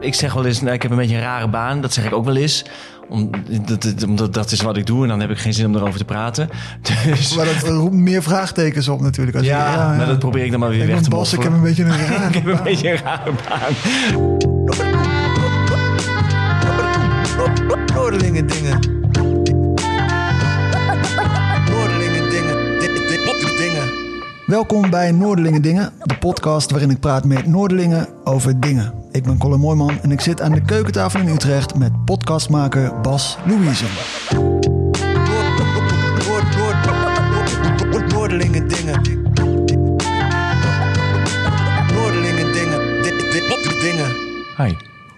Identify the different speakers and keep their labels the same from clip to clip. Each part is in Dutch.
Speaker 1: Ik zeg wel eens, nou, ik heb een beetje een rare baan. Dat zeg ik ook wel eens. Om, dat, omdat dat is wat ik doe en dan heb ik geen zin om erover te praten. Dus,
Speaker 2: Maar dat roept meer vraagtekens op natuurlijk. Als je-
Speaker 1: ja, maar dat probeer ik dan maar weer
Speaker 2: Ik
Speaker 1: weg te
Speaker 2: Bas, ik heb een beetje een rare
Speaker 1: Ik heb een
Speaker 2: baan.
Speaker 1: beetje een rare baan.
Speaker 2: Noordelingen dingen. Noordelingen dingen. Di- di- di- dingen. Welkom bij Noordelingen Dingen, de podcast waarin ik praat met Noordelingen over dingen. Ik ben Colin Mooijman en ik zit aan de keukentafel in Utrecht met podcastmaker Bas Louise.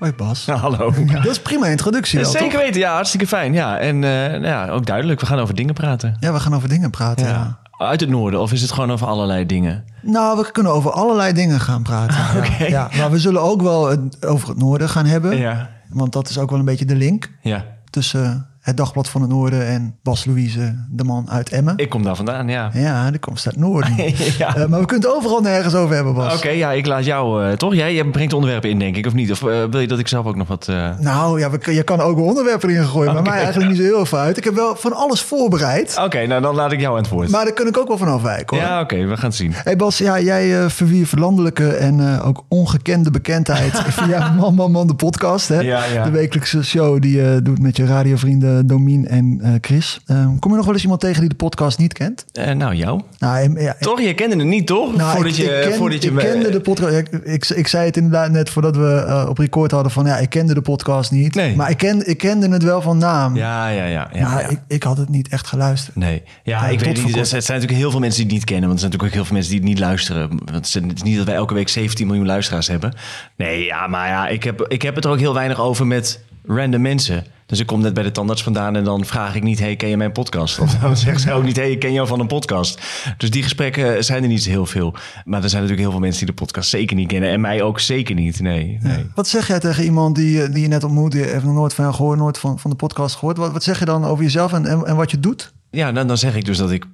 Speaker 2: Hoi Bas.
Speaker 1: Hallo.
Speaker 2: Ja, dat is prima introductie wel,
Speaker 1: Zeker
Speaker 2: toch?
Speaker 1: weten, ja, hartstikke fijn. Ja, en eh, ja, ook duidelijk, we gaan over dingen praten.
Speaker 2: Ja, we gaan over dingen praten. ja.
Speaker 1: Ja. Uit het noorden, of is het gewoon over allerlei dingen?
Speaker 2: Nou, we kunnen over allerlei dingen gaan praten. ja.
Speaker 1: Oké.
Speaker 2: Ja, maar we zullen ook wel het over het noorden gaan hebben.
Speaker 1: Ja.
Speaker 2: Want dat is ook wel een beetje de link
Speaker 1: Ja,
Speaker 2: tussen het Dagblad van het Noorden en Bas Louise, de man uit Emmen.
Speaker 1: ik kom daar vandaan, ja.
Speaker 2: Ja, die komt uit het noorden.
Speaker 1: Ja.
Speaker 2: Eh, maar we kunnen het overal nergens over hebben, Bas.
Speaker 1: Oké, ja, ik laat jou, eh, toch? Jij, jij brengt onderwerpen in, denk ik, of niet? Of eh, wil je dat ik zelf ook nog wat...
Speaker 2: Nou ja, we, je kan ook wel onderwerpen erin gooien. Maar mij eigenlijk niet zo heel veel uit. Ik heb wel van alles voorbereid.
Speaker 1: Oké, nou dan laat ik jou aan het woord.
Speaker 2: Maar daar kan ik ook wel van afwijken hoor.
Speaker 1: Ja, oké, we gaan het zien.
Speaker 2: Hey Bas, ja, jij verwierf landelijke en ook ongekende bekendheid via Man Man Man de podcast. Hè?
Speaker 1: Ja, ja.
Speaker 2: De wekelijkse show die je doet met je radiovrienden Domien en eh, Chris. Eh, kom je nog wel eens iemand tegen die de podcast niet kent?
Speaker 1: Eh, nou, jou?
Speaker 2: Nou, ja,
Speaker 1: Toch? Je kende het niet, toch?
Speaker 2: nou,
Speaker 1: voordat
Speaker 2: ik,
Speaker 1: je,
Speaker 2: ik, ken-
Speaker 1: voordat je
Speaker 2: ik kende de podcast. Ik, ik, ik zei het inderdaad net voordat we eh, op record hadden van ja, ik kende de podcast niet.
Speaker 1: Nee.
Speaker 2: Maar ik, ken, ik kende het wel van naam.
Speaker 1: Ja, ja, ja. ja,
Speaker 2: maar
Speaker 1: ja.
Speaker 2: Ik, ik had het niet echt geluisterd.
Speaker 1: Nee, ja,
Speaker 2: Ja,
Speaker 1: ik weet niet. Er zijn natuurlijk heel veel mensen die het niet kennen. Want er zijn natuurlijk ook heel veel mensen die het niet luisteren. Want het is niet dat wij elke week 17 miljoen luisteraars hebben. Nee, ja, maar ja, ik heb, ik heb het er ook heel weinig over met random mensen. Dus ik kom net bij de tandarts vandaan en dan vraag ik niet... hey, ken je mijn podcast? Of dan zegt zij ook niet... hey, ik ken jou van een podcast. Dus die gesprekken zijn er niet zo heel veel. Maar er zijn natuurlijk heel veel mensen die de podcast zeker niet kennen. En mij ook zeker niet, nee. nee.
Speaker 2: Wat zeg jij tegen iemand die, eh, die je net ontmoet, die heeft nog nooit van jou gehoord, nooit van, van de podcast gehoord? Wat, wat zeg je dan over jezelf en, en, en wat je doet?
Speaker 1: Ja, dan, dan zeg ik dus dat ik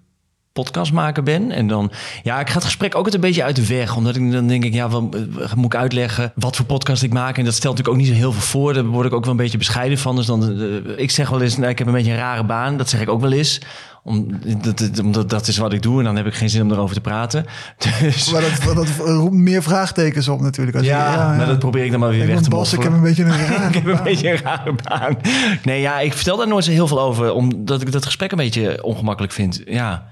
Speaker 1: podcastmaker ben. En dan, ja, ik ga het gesprek ook altijd een beetje uit de weg. Omdat ik dan denk ik, ja, wat, eh, moet ik uitleggen wat voor podcast ik maak? En dat stelt natuurlijk ook niet zo heel veel voor. Daar word ik ook wel een beetje bescheiden van. Dus dan, eh, ik zeg wel eens, nou, ik heb een beetje een rare baan. Dat zeg ik ook wel eens. Om, dat, dat- omdat dat is wat ik doe en dan heb ik geen zin om erover te praten. Dus,
Speaker 2: Maar dat, dat roept meer vraagtekens op natuurlijk. Als je-
Speaker 1: ja, maar dat probeer ik dan maar weer
Speaker 2: Ik
Speaker 1: weg te
Speaker 2: Bas, ik heb een beetje een rare
Speaker 1: Ik heb een beetje een rare baan. Nee, ja, ik vertel daar nooit zo heel veel over. Omdat ik dat gesprek een beetje ongemakkelijk vind. Ja.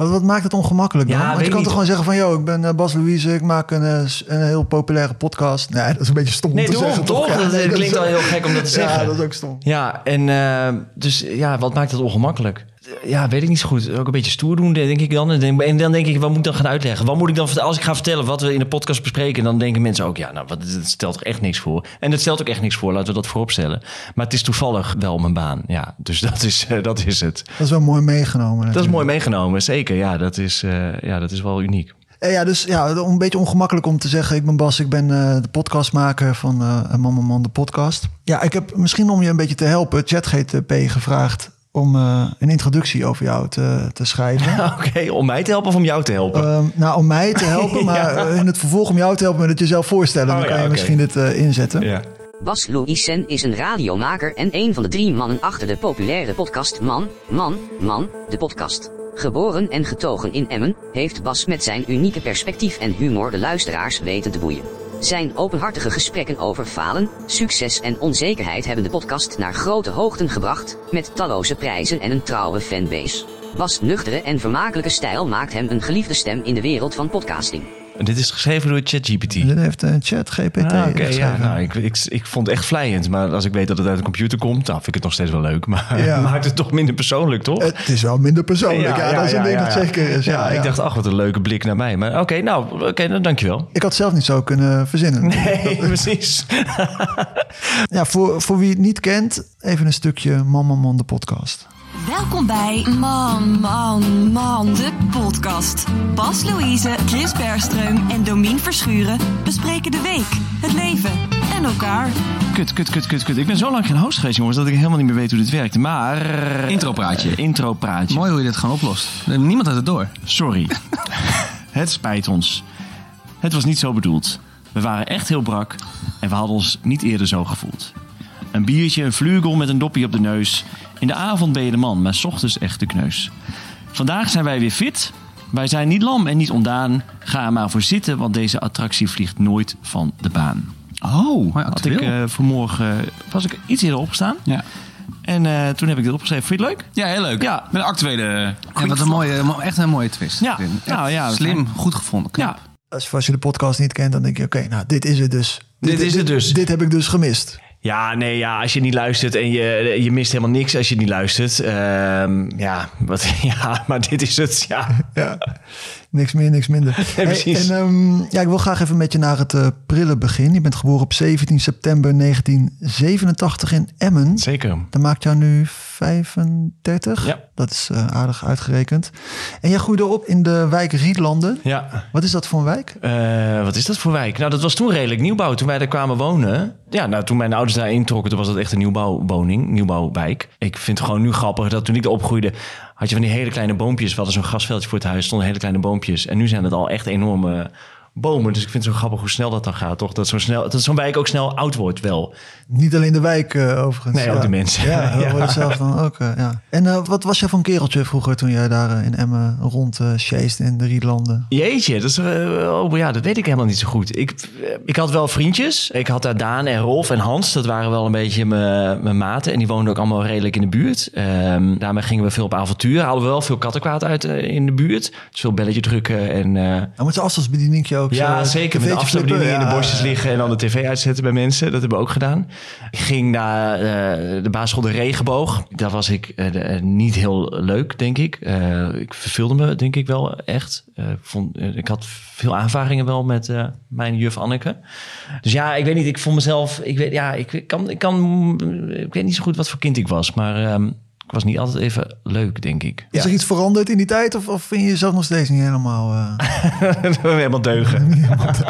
Speaker 2: Wat, wat maakt het ongemakkelijk dan?
Speaker 1: Ja,
Speaker 2: Want je kan toch gewoon zeggen van... yo, ik ben eh, Bas Louise, ik maak een, eh, een heel populaire podcast. Nee, dat is een beetje stom
Speaker 1: Nee,
Speaker 2: om te
Speaker 1: daarom,
Speaker 2: zeggen,
Speaker 1: toch?
Speaker 2: Ja,
Speaker 1: Dat-
Speaker 2: nee,
Speaker 1: klinkt wel heel gek om dat te zeggen.
Speaker 2: Ja, dat is ook stom.
Speaker 1: Ja, en eh, dus ja, wat maakt het ongemakkelijk? Ja, weet ik niet zo goed. Ook een beetje stoer doen, denk ik dan. En dan denk ik, wat moet ik dan gaan uitleggen? Wat moet ik dan? Als ik ga vertellen wat we in de podcast bespreken, dan denken mensen ook, ja, nou, wat, dat stelt toch echt niks voor. En dat stelt ook echt niks voor, laten we dat vooropstellen. Maar het is toevallig wel mijn baan. Ja, dus dat is, eh, dat is het.
Speaker 2: Dat is wel mooi meegenomen.
Speaker 1: Dat is mooi meegenomen, zeker. Ja, dat is, eh, ja, dat is wel uniek.
Speaker 2: Eh, ja, dus ja, een beetje ongemakkelijk om te zeggen... ik ben Bas, ik ben de podcastmaker van Man Man, de podcast. Ja, ik heb misschien om je een beetje te helpen... ChatGTP gevraagd om eh, een introductie over jou te, te schrijven.
Speaker 1: Oké, om mij te helpen of om jou te helpen?
Speaker 2: Ehm, nou, om mij te helpen, maar eh, in het vervolg om jou te helpen met het jezelf voorstellen.
Speaker 1: Oh,
Speaker 2: dan
Speaker 1: ja,
Speaker 2: kan je misschien dit eh, inzetten.
Speaker 1: ja.
Speaker 3: Bas Louisen is een radiomaker en een van de drie mannen achter de populaire podcast Man, Man, Man, de podcast. Geboren en getogen in Emmen, heeft Bas met zijn unieke perspectief en humor de luisteraars weten te boeien. Zijn openhartige gesprekken over falen, succes en onzekerheid hebben de podcast naar grote hoogten gebracht, met talloze prijzen en een trouwe fanbase. Bas' nuchtere en vermakelijke stijl maakt hem een geliefde stem in de wereld van podcasting.
Speaker 1: Dit is geschreven door ChatGPT.
Speaker 2: Dit heeft een chat GPT
Speaker 1: Ah, ja, nou, ik, ik, ik vond het echt vlijend. Maar als ik weet dat het uit een computer komt, dan vind ik het nog steeds wel leuk. Maar
Speaker 2: Ja.
Speaker 1: maakt het toch minder persoonlijk, toch?
Speaker 2: Het is wel minder persoonlijk. Ja, dat is een ding dat zeker is. Ja,
Speaker 1: ik dacht, ach, wat een leuke blik naar mij. Maar oké, nou, oké, dan dankjewel.
Speaker 2: Ik had zelf niet zo kunnen verzinnen.
Speaker 1: Nee, precies.
Speaker 2: Ja, voor, voor wie het niet kent, even een stukje Man de podcast.
Speaker 4: Welkom bij Man, Man, Man, de podcast. Bas Louise, Chris Bergström en Domien Verschuren bespreken de week, het leven en elkaar.
Speaker 1: Kut, kut, kut, kut, kut. Ik ben zo lang geen host geweest, jongens, dat ik helemaal niet meer weet hoe dit werkt. Maar...
Speaker 5: Intropraatje.
Speaker 1: Intropraatje.
Speaker 5: Mooi hoe je dit gewoon oplost. Niemand had het door.
Speaker 1: Sorry. het spijt ons. Het was niet zo bedoeld.
Speaker 5: We waren echt heel brak en we hadden ons niet eerder zo gevoeld. Een biertje, een vlugel met een doppie op de neus. In de avond ben je de man, maar 's ochtends echt de kneus. Vandaag zijn wij weer fit. Wij zijn niet lam en niet ondaan. Ga er maar voor zitten, want deze attractie vliegt nooit van de baan.
Speaker 6: Oh,
Speaker 5: Had ik eh, vanmorgen was ik iets eerder opgestaan.
Speaker 6: ja.
Speaker 5: En eh, toen heb ik dit opgeschreven. Vind je het leuk?
Speaker 6: ja, heel leuk.
Speaker 5: Ja.
Speaker 6: Met een actuele...
Speaker 7: Ja, wat een mooie, mo- echt een mooie twist.
Speaker 5: Ja, nou ja,
Speaker 7: Slim, goed gevonden. knap.
Speaker 5: Ja,
Speaker 2: Als, als je de podcast niet kent, dan denk je, oké, nou, dit is het dus.
Speaker 1: Dit is het dus.
Speaker 2: Dit heb ik dus gemist.
Speaker 1: Ja, nee, ja, als je niet luistert en je, je mist helemaal niks als je niet luistert. Ehm, ja, wat, ja, maar dit is het. Ja,
Speaker 2: Ja, niks meer, niks minder.
Speaker 1: Precies.
Speaker 2: en ehm, ja, ik wil graag even met je naar het eh, prille begin. Je bent geboren op 17 september 1987 in Emmen.
Speaker 1: zeker.
Speaker 2: Dat maakt jou nu 35.
Speaker 1: Ja.
Speaker 2: Dat is eh, aardig uitgerekend. En jij groeide op in de wijk Rietlanden.
Speaker 1: Ja.
Speaker 2: Wat is dat voor een wijk?
Speaker 1: Eh, wat is dat voor wijk? Nou, dat was toen redelijk nieuwbouw. Toen wij daar kwamen wonen. Ja, nou, toen mijn ouders daar introkken, toen was dat echt een nieuwbouwwoning, nieuwbouwwijk. Ik vind het gewoon nu grappig dat toen ik er opgroeide, had je van die hele kleine boompjes. We hadden zo'n grasveldje voor het huis, stonden hele kleine boompjes. En nu zijn het al echt enorme bomen. Dus ik vind het zo grappig hoe snel dat dan gaat, toch? Dat zo'n snel, dat zo'n wijk ook snel oud wordt, wel.
Speaker 2: Niet alleen de wijk eh, overigens.
Speaker 1: Nee, ook de mensen.
Speaker 2: Ja, dat
Speaker 1: Ja.
Speaker 2: zelf dan ook. eh, ja. En eh, wat was jij een kereltje vroeger toen jij daar in Emmen rond in de Rietlanden?
Speaker 1: Jeetje, dat, is, oh, ja, dat weet ik helemaal niet zo goed. Ik, ik had wel vriendjes. Ik had daar Daan en Rolf en Hans. Dat waren wel een beetje mijn mijn maten. En die woonden ook allemaal redelijk in de buurt. Ehm, daarmee gingen we veel op avontuur. Haalden we wel veel kattenkwaad uit in de buurt. Dus veel belletje drukken. En, eh,
Speaker 2: Nou, met zijn afstandsbedieningje ook.
Speaker 1: ja, zeker. Met de afstandsbediening in de bosjes liggen en dan de tv uitzetten bij mensen. Dat hebben we ook gedaan. Ik ging naar eh, de basisschool De Regenboog. Daar was ik eh, eh, niet heel leuk, denk ik. Ik verveelde me, denk ik wel echt. Ik vond, ik had veel aanvaringen wel met mijn juf Anneke. Dus ja, ik weet niet. Ik vond mezelf... Ik weet, ja, ik kan, ik kan... Ik weet niet zo goed wat voor kind ik was. Maar ehm, ik was niet altijd even leuk, denk ik.
Speaker 2: Is er iets veranderd in die tijd? Of, of vind je jezelf nog steeds niet helemaal... eh,
Speaker 1: Helemaal deugen.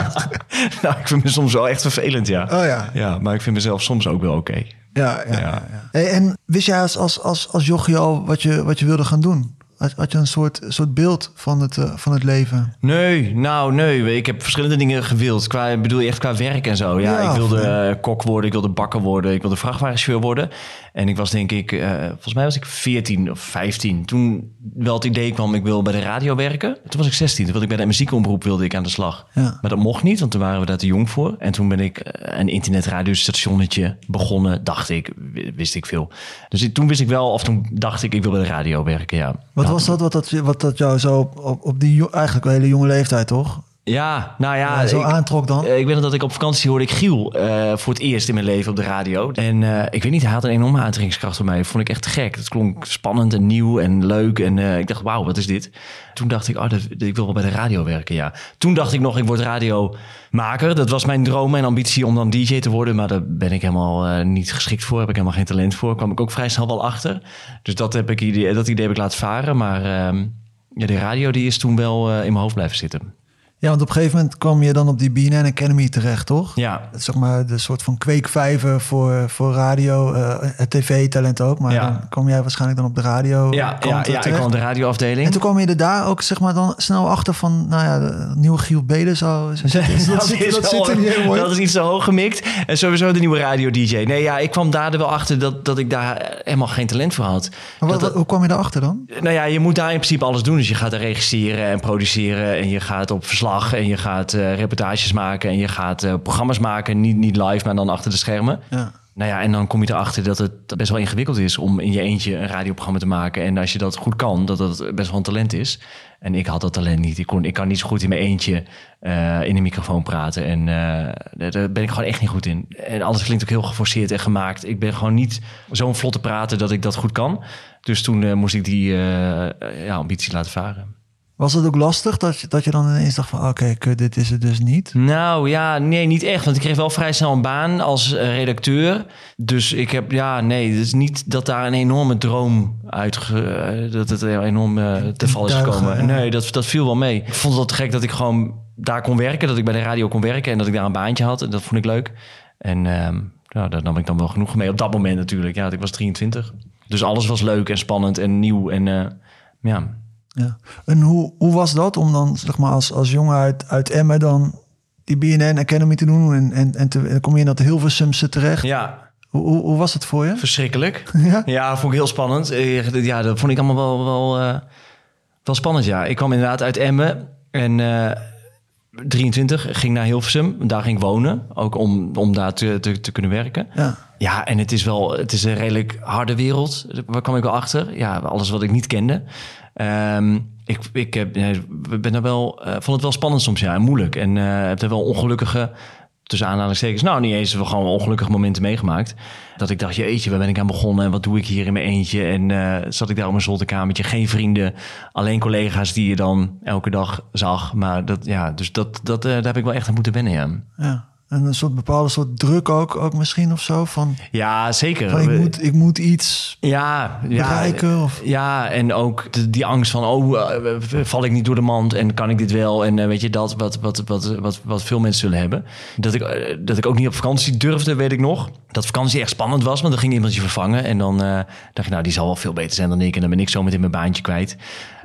Speaker 1: nou, ik vind me soms wel echt vervelend, ja.
Speaker 2: Oh ja.
Speaker 1: Ja, maar ik vind mezelf soms ook wel oké.
Speaker 2: Ja, ja, ja.
Speaker 1: Ja.
Speaker 2: ja. Hey, en wist jij als, als, als, als jochie al wat je, wat je wilde gaan doen? Had, had je een soort, soort beeld van het, eh, van het leven?
Speaker 1: Nee, nou nee. Ik heb verschillende dingen gewild. Qua, ik bedoel je echt qua werk en zo. Ja,
Speaker 2: Ja,
Speaker 1: ik wilde kok worden, ik wilde bakker worden, ik wilde vrachtwagenchauffeur worden. En ik was denk ik, eh, volgens mij was ik 14 of 15. Toen wel het idee kwam, ik wil bij de radio werken. Toen was ik 16. Toen wilde ik bij de muziekomroep wilde ik aan de slag.
Speaker 2: Ja.
Speaker 1: Maar dat mocht niet, want toen waren we daar te jong voor. En toen ben ik eh, een internetradiostationnetje begonnen, dacht ik, wist ik veel. Dus toen wist ik wel, of toen dacht ik, ik wil bij de radio werken, ja.
Speaker 2: Wat was dat wat, dat wat dat jou zo op, op, die eigenlijk een hele jonge leeftijd, toch?
Speaker 1: Ja, nou ja.
Speaker 2: Zo
Speaker 1: ik-
Speaker 2: aantrok dan?
Speaker 1: eh, Ik weet nog dat ik op vakantie hoorde ik Giel eh, voor het eerst in mijn leven op de radio. En eh, ik weet niet, hij had een enorme aantrekkingskracht op mij. Dat vond ik echt gek. Het klonk spannend en nieuw en leuk. En ik dacht, wauw, wat is dit? Toen dacht ik, oh, dat, ik wil wel bij de radio werken, ja. Toen dacht ik nog, ik word radiomaker. Dat was mijn droom en ambitie om dan DJ te worden. Maar daar ben ik helemaal niet geschikt voor. Heb ik helemaal geen talent voor. Kwam ik ook vrij snel wel achter. Dus dat, heb ik, idee- dat idee heb ik laten varen. Maar ehm, ja, de radio die is toen wel in mijn hoofd blijven zitten.
Speaker 2: Ja, want op een gegeven moment kwam je dan op die BNN Academy terecht, toch?
Speaker 1: Ja,
Speaker 2: zeg maar de soort van kweekvijver voor, voor radio, het tv-talent ook. Maar
Speaker 1: Ja.
Speaker 2: dan kwam jij waarschijnlijk dan op de radio.
Speaker 1: Ja, ja, ja ik kwam op de radioafdeling.
Speaker 2: En toen kwam je er daar ook zeg maar dan snel achter van, nou ja, de nieuwe Giel Beden zo. zo zit, dat, zit,
Speaker 1: is
Speaker 2: dat zit er niet in.
Speaker 1: Dat is niet zo hoog gemikt. En sowieso de nieuwe radio-dj. Nee, ja, ik kwam daar er wel achter dat, dat ik daar helemaal geen talent voor had.
Speaker 2: Maar wat,
Speaker 1: Dat-
Speaker 2: wat- hoe kwam je daarachter dan?
Speaker 1: nou ja, je moet daar in principe alles doen. Dus je gaat er regisseren en produceren. En je gaat op verslag. En je gaat eh, reportages maken. En je gaat eh, programma's maken. Niet, niet live, maar dan achter de schermen.
Speaker 2: Ja.
Speaker 1: Nou ja, en dan kom je erachter dat het best wel ingewikkeld is om in je eentje een radioprogramma te maken. En als je dat goed kan, dat dat best wel een talent is. En ik had dat talent niet. Ik, kon, ik kan niet zo goed in mijn eentje eh, in een microfoon praten. En daar- ben ik gewoon echt niet goed in. En alles klinkt ook heel geforceerd en gemaakt. Ik ben gewoon niet zo'n vlotte praten dat ik dat goed kan. Dus toen moest ik die ja, ambitie laten varen.
Speaker 2: Was het ook lastig dat je, dat je dan ineens dacht van, oké, kut, dit is het dus niet?
Speaker 1: Nou ja, nee, niet echt. Want ik kreeg wel vrij snel een baan als eh, redacteur. Dus ik heb, ja, nee, het is niet dat daar een enorme droom uit, dat het enorm eh, te val is gekomen. Nee, dat, dat viel wel mee. Ik vond het wel te gek dat ik gewoon daar kon werken, dat ik bij de radio kon werken en dat ik daar een baantje had. En dat vond ik leuk. En nou, daar nam ik dan wel genoeg mee. Op dat moment natuurlijk, ja, ik was 23. Dus alles was leuk en spannend en nieuw. En eh, ja,
Speaker 2: Ja. En hoe, hoe was dat om dan, zeg maar, als, als jongen uit, uit Emmen dan die BNN Academy te doen. En, en, en, te, en kom je in dat Hilversumse terecht.
Speaker 1: Ja,
Speaker 2: Hoe, hoe, hoe was het voor je?
Speaker 1: verschrikkelijk.
Speaker 2: Ja?
Speaker 1: Ja, vond ik heel spannend. Eh, Ja, dat vond ik allemaal wel, wel, eh, wel spannend, ja. Ik kwam inderdaad uit Emmen en eh 23, ging naar Hilversum. Daar ging ik wonen, ook om, om daar te, te, te kunnen werken.
Speaker 2: Ja.
Speaker 1: Ja, en het is wel, het is een redelijk harde wereld. Waar kwam ik wel achter? Ja, alles wat ik niet kende. Ehm, ik, ik heb, ben wel, eh, vond het wel spannend soms, ja, en moeilijk. En eh, heb er wel ongelukkige, tussen aanhalingstekens, nou niet eens, wel gewoon ongelukkige momenten meegemaakt. Dat ik dacht, jeetje, waar ben ik aan begonnen en wat doe ik hier in mijn eentje? En eh, zat ik daar op mijn zolderkamertje, geen vrienden, alleen collega's die je dan elke dag zag. Maar dat, ja, dus dat, dat, daar heb ik wel echt aan moeten wennen, ja.
Speaker 2: ja. En een soort bepaalde soort druk ook, ook misschien of zo. Van,
Speaker 1: Ja, zeker.
Speaker 2: van ik, moet, ik moet iets
Speaker 1: Ja, ja,
Speaker 2: bereiken. Of,
Speaker 1: ja, en ook de- die angst van, oh, eh, val ik niet door de mand en kan ik dit wel? En eh, weet je, dat wat, wat, wat, wat, wat veel mensen zullen hebben. Dat ik, eh, dat ik ook niet op vakantie durfde, weet ik nog. Dat vakantie echt spannend was, want dan ging iemand je vervangen. En dan dacht ik, nou, die zal wel veel beter zijn dan ik. En dan ben ik zo meteen mijn baantje kwijt.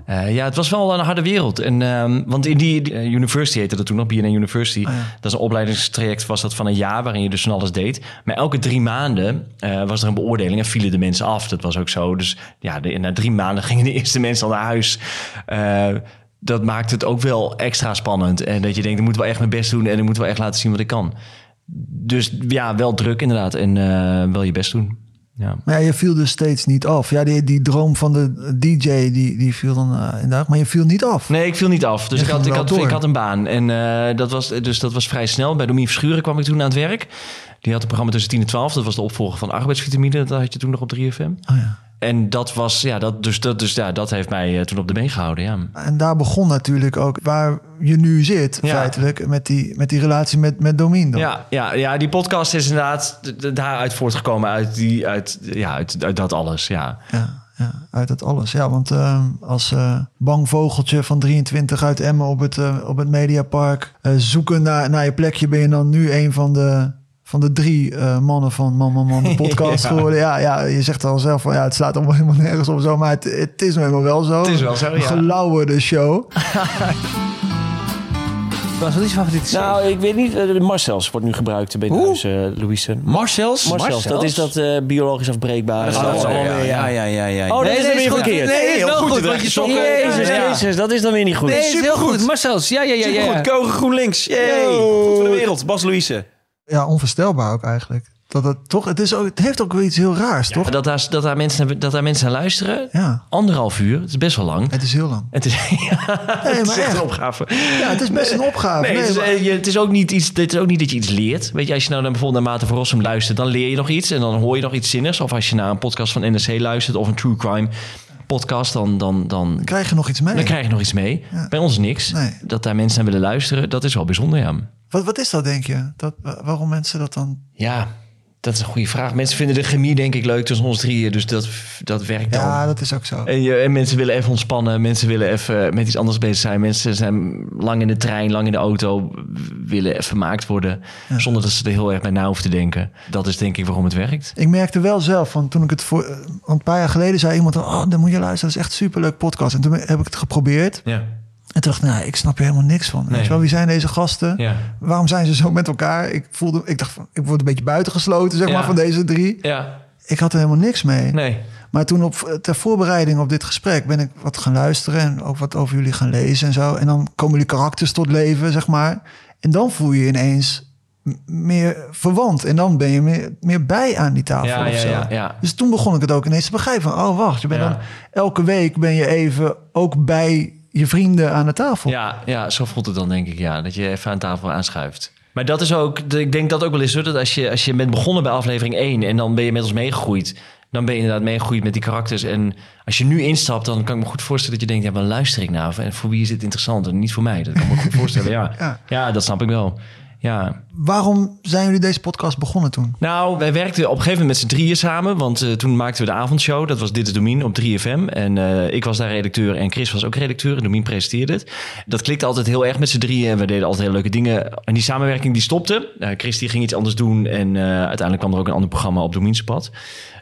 Speaker 1: Ja, het was wel een harde wereld. En, ehm, want in die, die, university heette dat toen nog, BNN University.
Speaker 2: ja.
Speaker 1: Dat is een opleidingstraject, was dat van een jaar waarin je dus van alles deed. Maar elke drie maanden eh, was er een beoordeling en vielen de mensen af. Dat was ook zo. Dus ja, na drie maanden gingen de eerste mensen al naar huis. Eh, dat maakt het ook wel extra spannend. En dat je denkt, ik moet wel echt mijn best doen en ik moet wel echt laten zien wat ik kan. Dus ja, wel druk inderdaad en eh, wel je best doen. Ja.
Speaker 2: Maar ja, je viel dus steeds niet af. Ja, die, die droom van de DJ, die, die viel dan eh, inderdaad. Maar je viel niet af.
Speaker 1: Nee, ik viel niet af. Dus
Speaker 2: Je
Speaker 1: ik had, ik, had,
Speaker 2: door.
Speaker 1: ik had een baan. En eh, dat was, dus dat was vrij snel. Bij Domien Verschuren kwam ik toen aan het werk. Die had een programma tussen 10 en 12. Dat was de opvolger van arbeidsvitamine. Dat had je toen nog op 3FM.
Speaker 2: Oh, ja.
Speaker 1: En dat was, ja, dat, dus, dat, dus ja, dat heeft mij eh, toen op de been gehouden. Ja.
Speaker 2: En daar begon natuurlijk ook waar je nu zit,
Speaker 1: Ja.
Speaker 2: feitelijk, met die, met die relatie met, met Domien.
Speaker 1: Ja, ja, ja, die podcast is inderdaad daaruit voortgekomen. Uit, die, uit, ja, uit, uit dat alles. Ja.
Speaker 2: Ja, ja, uit dat alles. Ja, want eh, als eh, bang vogeltje van 23 uit Emmen op het, op het Mediapark... zoeken naar, naar je plekje, ben je dan nu een van de, van de drie eh, mannen van Man Man Man, de podcast
Speaker 1: Ja.
Speaker 2: geworden. Ja, ja, je zegt al zelf van ja, het slaat allemaal helemaal nergens op zo, maar het, het is helemaal wel zo.
Speaker 1: Het is wel zo,
Speaker 2: Een
Speaker 1: ja.
Speaker 2: gelauwerde show.
Speaker 7: Wat is je favoriete serie?
Speaker 5: Nou, ik weet niet. eh, Marcel's wordt nu gebruikt bij
Speaker 7: Hoe?
Speaker 5: huis, eh Louise.
Speaker 7: Marcel's?
Speaker 5: Marcel's, dat is dat eh, biologisch afbreekbaar.
Speaker 7: Oh,
Speaker 5: dat is allemaal
Speaker 7: ja,
Speaker 5: weer,
Speaker 7: ja, ja, ja, ja.
Speaker 5: Oh, dat
Speaker 7: Nee,
Speaker 5: is
Speaker 7: nee,
Speaker 5: dan weer verkeerd.
Speaker 7: Nee, is wel goed, want je zocht...
Speaker 5: Jezus,
Speaker 7: Ja.
Speaker 5: Jezus, dat is dan weer niet goed.
Speaker 7: Nee, is heel goed. Marcel's, ja, ja, ja. ja.
Speaker 6: Supergoed, Kogen GroenLinks. Yay. Goed voor de wereld. Bas Louise.
Speaker 2: Ja, onvoorstelbaar ook eigenlijk. Dat het toch, het, is ook, het heeft ook wel iets heel raars, toch?
Speaker 1: Dat, daar, dat, daar mensen, dat daar mensen naar luisteren.
Speaker 2: Ja,
Speaker 1: Anderhalf uur, het is best wel lang.
Speaker 2: het is heel lang.
Speaker 1: Het is, ja, het is echt een opgave.
Speaker 2: Ja, het is best een opgave.
Speaker 1: Nee,
Speaker 2: Nee,
Speaker 1: het, is,
Speaker 2: maar-
Speaker 1: eh, je- het is ook niet iets. Het is ook niet dat je iets leert. Weet je, als je nou bijvoorbeeld naar Maarten van Rossum luistert, dan leer je nog iets en dan hoor je nog iets zinnigs. Of als je naar een podcast van NRC luistert of een true crime podcast, dan, dan, dan,
Speaker 2: krijg je nog iets mee.
Speaker 1: dan krijg je nog iets mee.
Speaker 2: Ja.
Speaker 1: Bij ons niks.
Speaker 2: Nee.
Speaker 1: Dat daar mensen naar willen luisteren, dat is wel bijzonder, ja.
Speaker 2: Wat, wat is dat, denk je? Dat, wa- waarom mensen dat dan...
Speaker 1: Ja, dat is een goede vraag. Mensen vinden de chemie denk ik leuk tussen ons drieën, dus dat, dat werkt dan.
Speaker 2: Ja, dat is ook zo.
Speaker 1: En, je, en mensen willen even ontspannen. Mensen willen even met iets anders bezig zijn. Mensen zijn lang in de trein, lang in de auto. Willen even vermaakt worden. Zonder dat ze er heel erg bij na hoeven te denken. Dat is denk ik waarom het werkt.
Speaker 2: Ik merkte wel zelf, van toen ik het voor eh, een paar jaar geleden zei iemand, oh, dan moet je luisteren, dat is echt een superleuk podcast. En toen heb ik het geprobeerd.
Speaker 1: Ja.
Speaker 2: En toen dacht ik, nou, ik snap er helemaal niks van.
Speaker 1: Nee.
Speaker 2: je wel, wie zijn deze gasten?
Speaker 1: Ja.
Speaker 2: Waarom zijn ze zo met elkaar? Ik voelde, ik dacht, van, ik word een beetje buitengesloten, zeg
Speaker 1: Ja.
Speaker 2: maar, van deze drie.
Speaker 1: Ja.
Speaker 2: Ik had er helemaal niks mee.
Speaker 1: Nee.
Speaker 2: Maar toen op, ter voorbereiding op dit gesprek ben ik wat gaan luisteren en ook wat over jullie gaan lezen en zo. En dan komen jullie karakters tot leven, zeg maar. En dan voel je je ineens meer verwant. En dan ben je meer, meer bij aan die tafel
Speaker 1: Ja,
Speaker 2: of
Speaker 1: ja,
Speaker 2: zo.
Speaker 1: ja, ja.
Speaker 2: Dus toen begon ik het ook ineens te begrijpen. Van, oh, wacht, je bent dan elke week ben je even ook bij je vrienden aan de tafel.
Speaker 1: Ja, ja, zo voelt het dan denk ik. Ja, dat je even aan tafel aanschuift. Maar dat is ook, ik denk dat ook wel eens hoor, dat als je, als je bent begonnen bij aflevering 1 en dan ben je met ons meegegroeid, dan ben je inderdaad meegegroeid met die karakters. En als je nu instapt, dan kan ik me goed voorstellen dat je denkt, ja, waar luister ik naar? En voor wie is dit interessant en niet voor mij? Dat kan ik me goed voorstellen, ja.
Speaker 2: Ja.
Speaker 1: Ja, dat snap ik wel. Ja,
Speaker 2: Waarom zijn jullie deze podcast begonnen toen?
Speaker 1: nou, wij werkten op een gegeven moment met z'n drieën samen. Want eh, toen maakten we de avondshow. Dat was Dit is Domien op 3FM. En eh, ik was daar redacteur en Chris was ook redacteur. En Domien presenteerde het. Dat klikte altijd heel erg met z'n drieën. En we deden altijd hele leuke dingen. En die samenwerking die stopte. Eh, Chris die ging iets anders doen. En uiteindelijk kwam er ook een ander programma op Domiense pad.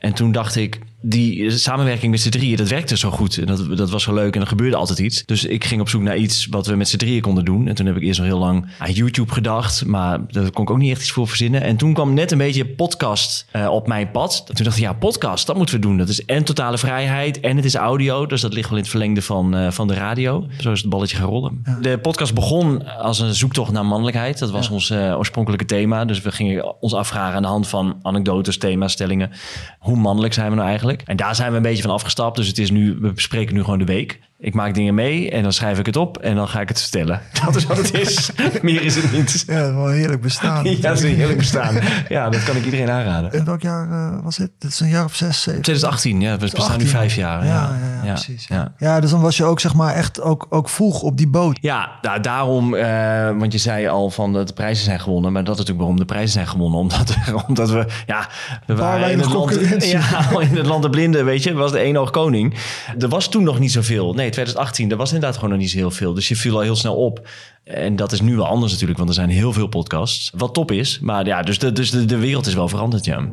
Speaker 1: En toen dacht ik... die samenwerking met z'n drieën, dat werkte zo goed. En dat, dat was zo leuk en er gebeurde altijd iets. Dus ik ging op zoek naar iets wat we met z'n drieën konden doen. En toen heb ik eerst nog heel lang aan YouTube gedacht. Maar daar kon ik ook niet echt iets voor verzinnen. En toen kwam net een beetje podcast eh, op mijn pad. Toen dacht ik, ja, podcast, dat moeten we doen. Dat is en totale vrijheid en het is audio. Dus dat ligt wel in het verlengde van, eh, van de radio. Zo is het balletje gaan rollen. De podcast begon als een zoektocht naar mannelijkheid. Dat was ons eh, oorspronkelijke thema. Dus we gingen ons afvragen aan de hand van anekdotes, thema's, stellingen. Hoe mannelijk zijn we nou eigenlijk? En daar zijn we een beetje van afgestapt. Dus het is nu, we bespreken nu gewoon de week. Ik maak dingen mee en dan schrijf ik het op en dan ga ik het vertellen. Dat is wat het is. Meer is het niet.
Speaker 2: Ja, wel een heerlijk bestaan.
Speaker 1: Ja, dat is een heerlijk bestaan. Ja, dat kan ik iedereen aanraden.
Speaker 2: In welk jaar eh, was dit? Dit is een jaar of zes, zeven.
Speaker 1: 2018, ja, we bestaan nu
Speaker 2: 18.
Speaker 1: vijf jaar.
Speaker 2: Ja,
Speaker 1: Ja,
Speaker 2: ja, ja, precies. Ja.
Speaker 1: Ja.
Speaker 2: dus dan was je ook zeg maar echt ook, ook vroeg op die boot.
Speaker 1: Ja, nou, daarom, eh, want je zei al van dat de prijzen zijn gewonnen. Maar dat is natuurlijk waarom de prijzen zijn gewonnen. Omdat, omdat we, ja, we waren in het, land, ja, in het land de blinden, weet je. Was de één oog koning. Er was toen nog niet zoveel. Nee, 2018, er was inderdaad gewoon nog niet zo heel veel. Dus je viel al heel snel op. En dat is nu wel anders natuurlijk, want er zijn heel veel podcasts. Wat top is. Maar ja, dus de, dus de, de wereld is wel veranderd, ja.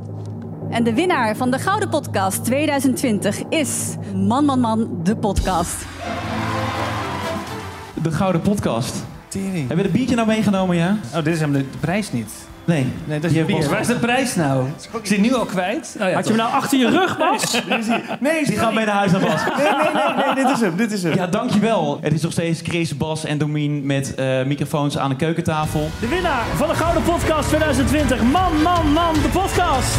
Speaker 8: En de winnaar van de Gouden Podcast 2020 is Man Man Man, de podcast.
Speaker 9: De Gouden Podcast. Heb je het biertje nou meegenomen, ja?
Speaker 7: Oh, dit is hem de, de prijs niet.
Speaker 9: Nee.
Speaker 7: Nee, dat is bier. Waar is de prijs nou? Is die nu al kwijt? Oh, ja,
Speaker 10: Had je hem nou achter je rug, Bas?
Speaker 7: Nee,
Speaker 9: Die gaat mee naar huis naar Bas.
Speaker 7: Nee, nee, nee, nee, dit is hem, dit is hem.
Speaker 9: Ja, dankjewel. Het is nog steeds Chris, Bas en Domien met eh, microfoons aan de keukentafel.
Speaker 10: De winnaar van de Gouden Podcast 2020. Man, man, man, de podcast.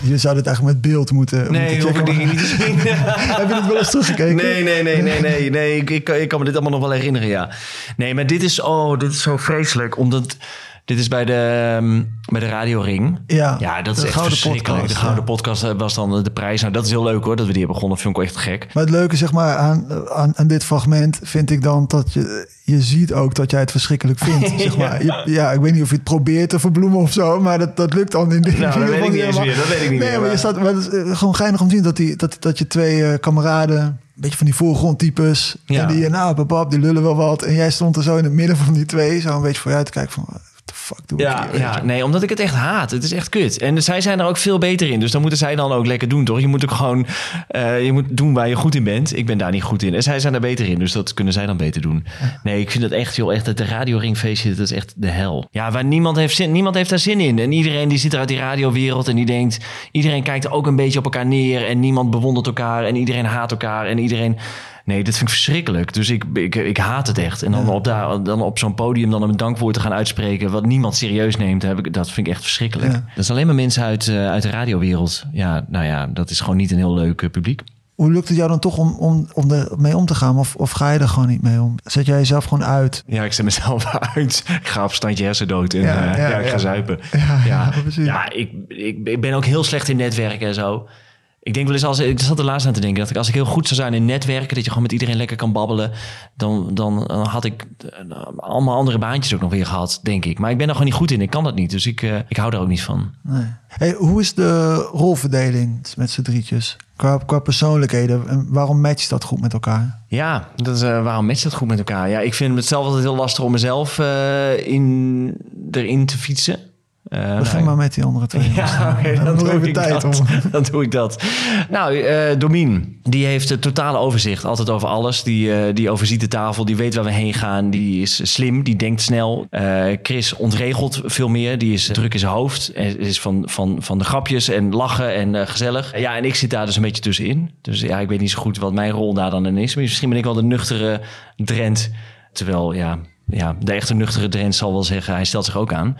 Speaker 2: Je zou dit eigenlijk met beeld moeten,
Speaker 1: Nee,
Speaker 2: moeten checken.
Speaker 1: dingen niet te zien.
Speaker 2: Heb je het wel eens teruggekeken?
Speaker 1: Nee, nee, nee, nee, nee. nee. Ik, ik, ik kan me dit allemaal nog wel herinneren, ja. Nee, maar dit is, oh, dit is zo vreselijk. Omdat dit is bij de, ehm, bij de Radio Ring.
Speaker 2: Ja,
Speaker 1: Ja, dat is
Speaker 2: de
Speaker 1: echt
Speaker 2: Gouden
Speaker 1: verschrikkelijk.
Speaker 2: Podcast,
Speaker 1: de Gouden
Speaker 2: ja.
Speaker 1: Podcast eh, was dan de prijs. Nou, dat is heel leuk hoor, dat we die hebben begonnen. Vind ik echt gek.
Speaker 2: Maar het leuke zeg maar, aan, aan, aan dit fragment vind ik dan dat je, je ziet ook dat jij het verschrikkelijk vindt. zeg maar. Je- ja, ik weet niet of je het probeert te verbloemen of zo, maar dat, dat lukt dan in dit
Speaker 1: Nou, dat weet ik niet eens meer. Dat weet ik niet
Speaker 2: nee,
Speaker 1: meer,
Speaker 2: Maar je staat, maar het is eh, gewoon geinig om te zien dat, die, dat, dat je twee eh, kameraden, een beetje van die voorgrondtypes,
Speaker 1: Ja.
Speaker 2: en die, eh, nou, babab, die lullen wel wat. En jij stond er zo in het midden van die twee, zo een beetje voor je uit te kijken van, the fuck doe ik
Speaker 1: Ja,
Speaker 2: hier?
Speaker 1: ja, nee, omdat ik het echt haat. Het is echt kut. En zij zijn er ook veel beter in. Dus dan moeten zij dan ook lekker doen, toch? Je moet ook gewoon eh, je moet doen waar je goed in bent. Ik ben daar niet goed in. En zij zijn er beter in. Dus dat kunnen zij dan beter doen. Nee, ik vind het echt, joh, echt het radioringfeestje, dat is echt de hel. Ja, waar niemand heeft, zin, niemand heeft daar zin in. En iedereen die zit er uit die radiowereld en die denkt... Iedereen kijkt ook een beetje op elkaar neer. En niemand bewondert elkaar. En iedereen haat elkaar. En iedereen... Nee, dat vind ik verschrikkelijk. Dus ik, ik, ik haat het echt. En dan op, daar, dan op zo'n podium dan een dankwoord te gaan uitspreken... wat niemand serieus neemt, heb ik, dat vind ik echt verschrikkelijk.
Speaker 2: Ja.
Speaker 1: Dat is alleen maar mensen uit, eh, uit de radiowereld. Ja, nou ja, dat is gewoon niet een heel leuk eh, publiek.
Speaker 2: Hoe lukt het jou dan toch om, om, om er mee om te gaan? Of, of ga je er gewoon niet mee om? Zet jij jezelf gewoon uit?
Speaker 1: Ja, ik zet mezelf uit. Ik ga op standje hersendood en
Speaker 2: Ja,
Speaker 1: ja,
Speaker 2: ja,
Speaker 1: ja, ik ga
Speaker 2: ja.
Speaker 1: zuipen.
Speaker 2: Ja,
Speaker 1: Ja,
Speaker 2: ja, precies.
Speaker 1: ja ik, ik, ik ben ook heel slecht in netwerken en zo. Ik denk wel eens als ik zat er laatst aan te denken dat ik als ik heel goed zou zijn in netwerken, dat je gewoon met iedereen lekker kan babbelen, dan, dan, dan had ik eh, allemaal andere baantjes ook nog weer gehad, denk ik. Maar ik ben er gewoon niet goed in. Ik kan dat niet, dus ik, eh, ik hou er ook niet van.
Speaker 2: Nee. Hey, hoe is de rolverdeling met z'n drietjes? Qua, qua persoonlijkheden. En waarom matcht dat goed met elkaar?
Speaker 1: Ja, dat is, eh, waarom matcht dat goed met elkaar? Ja, ik vind het zelf altijd heel lastig om mezelf in, erin te fietsen. Eh,
Speaker 2: Begin
Speaker 1: nou,
Speaker 2: maar met die andere twee.
Speaker 1: Ja, oké, dan,
Speaker 2: nog
Speaker 1: doe
Speaker 2: even
Speaker 1: ik
Speaker 2: tijd
Speaker 1: dat.
Speaker 2: om.
Speaker 1: dan doe ik dat. Nou, eh Domien, die heeft het totale overzicht. Altijd over alles. Die, eh, die overziet de tafel. Die weet waar we heen gaan. Die is slim. Die denkt snel. Chris ontregelt veel meer. Die is druk in zijn hoofd. En is van, van, van de grapjes en lachen en gezellig. Ja, en ik zit daar dus een beetje tussenin. Dus ja, ik weet niet zo goed wat mijn rol daar dan in is. Misschien ben ik wel de nuchtere Drent. Terwijl, ja, ja, de echte nuchtere Drent zal wel zeggen... hij stelt zich ook aan.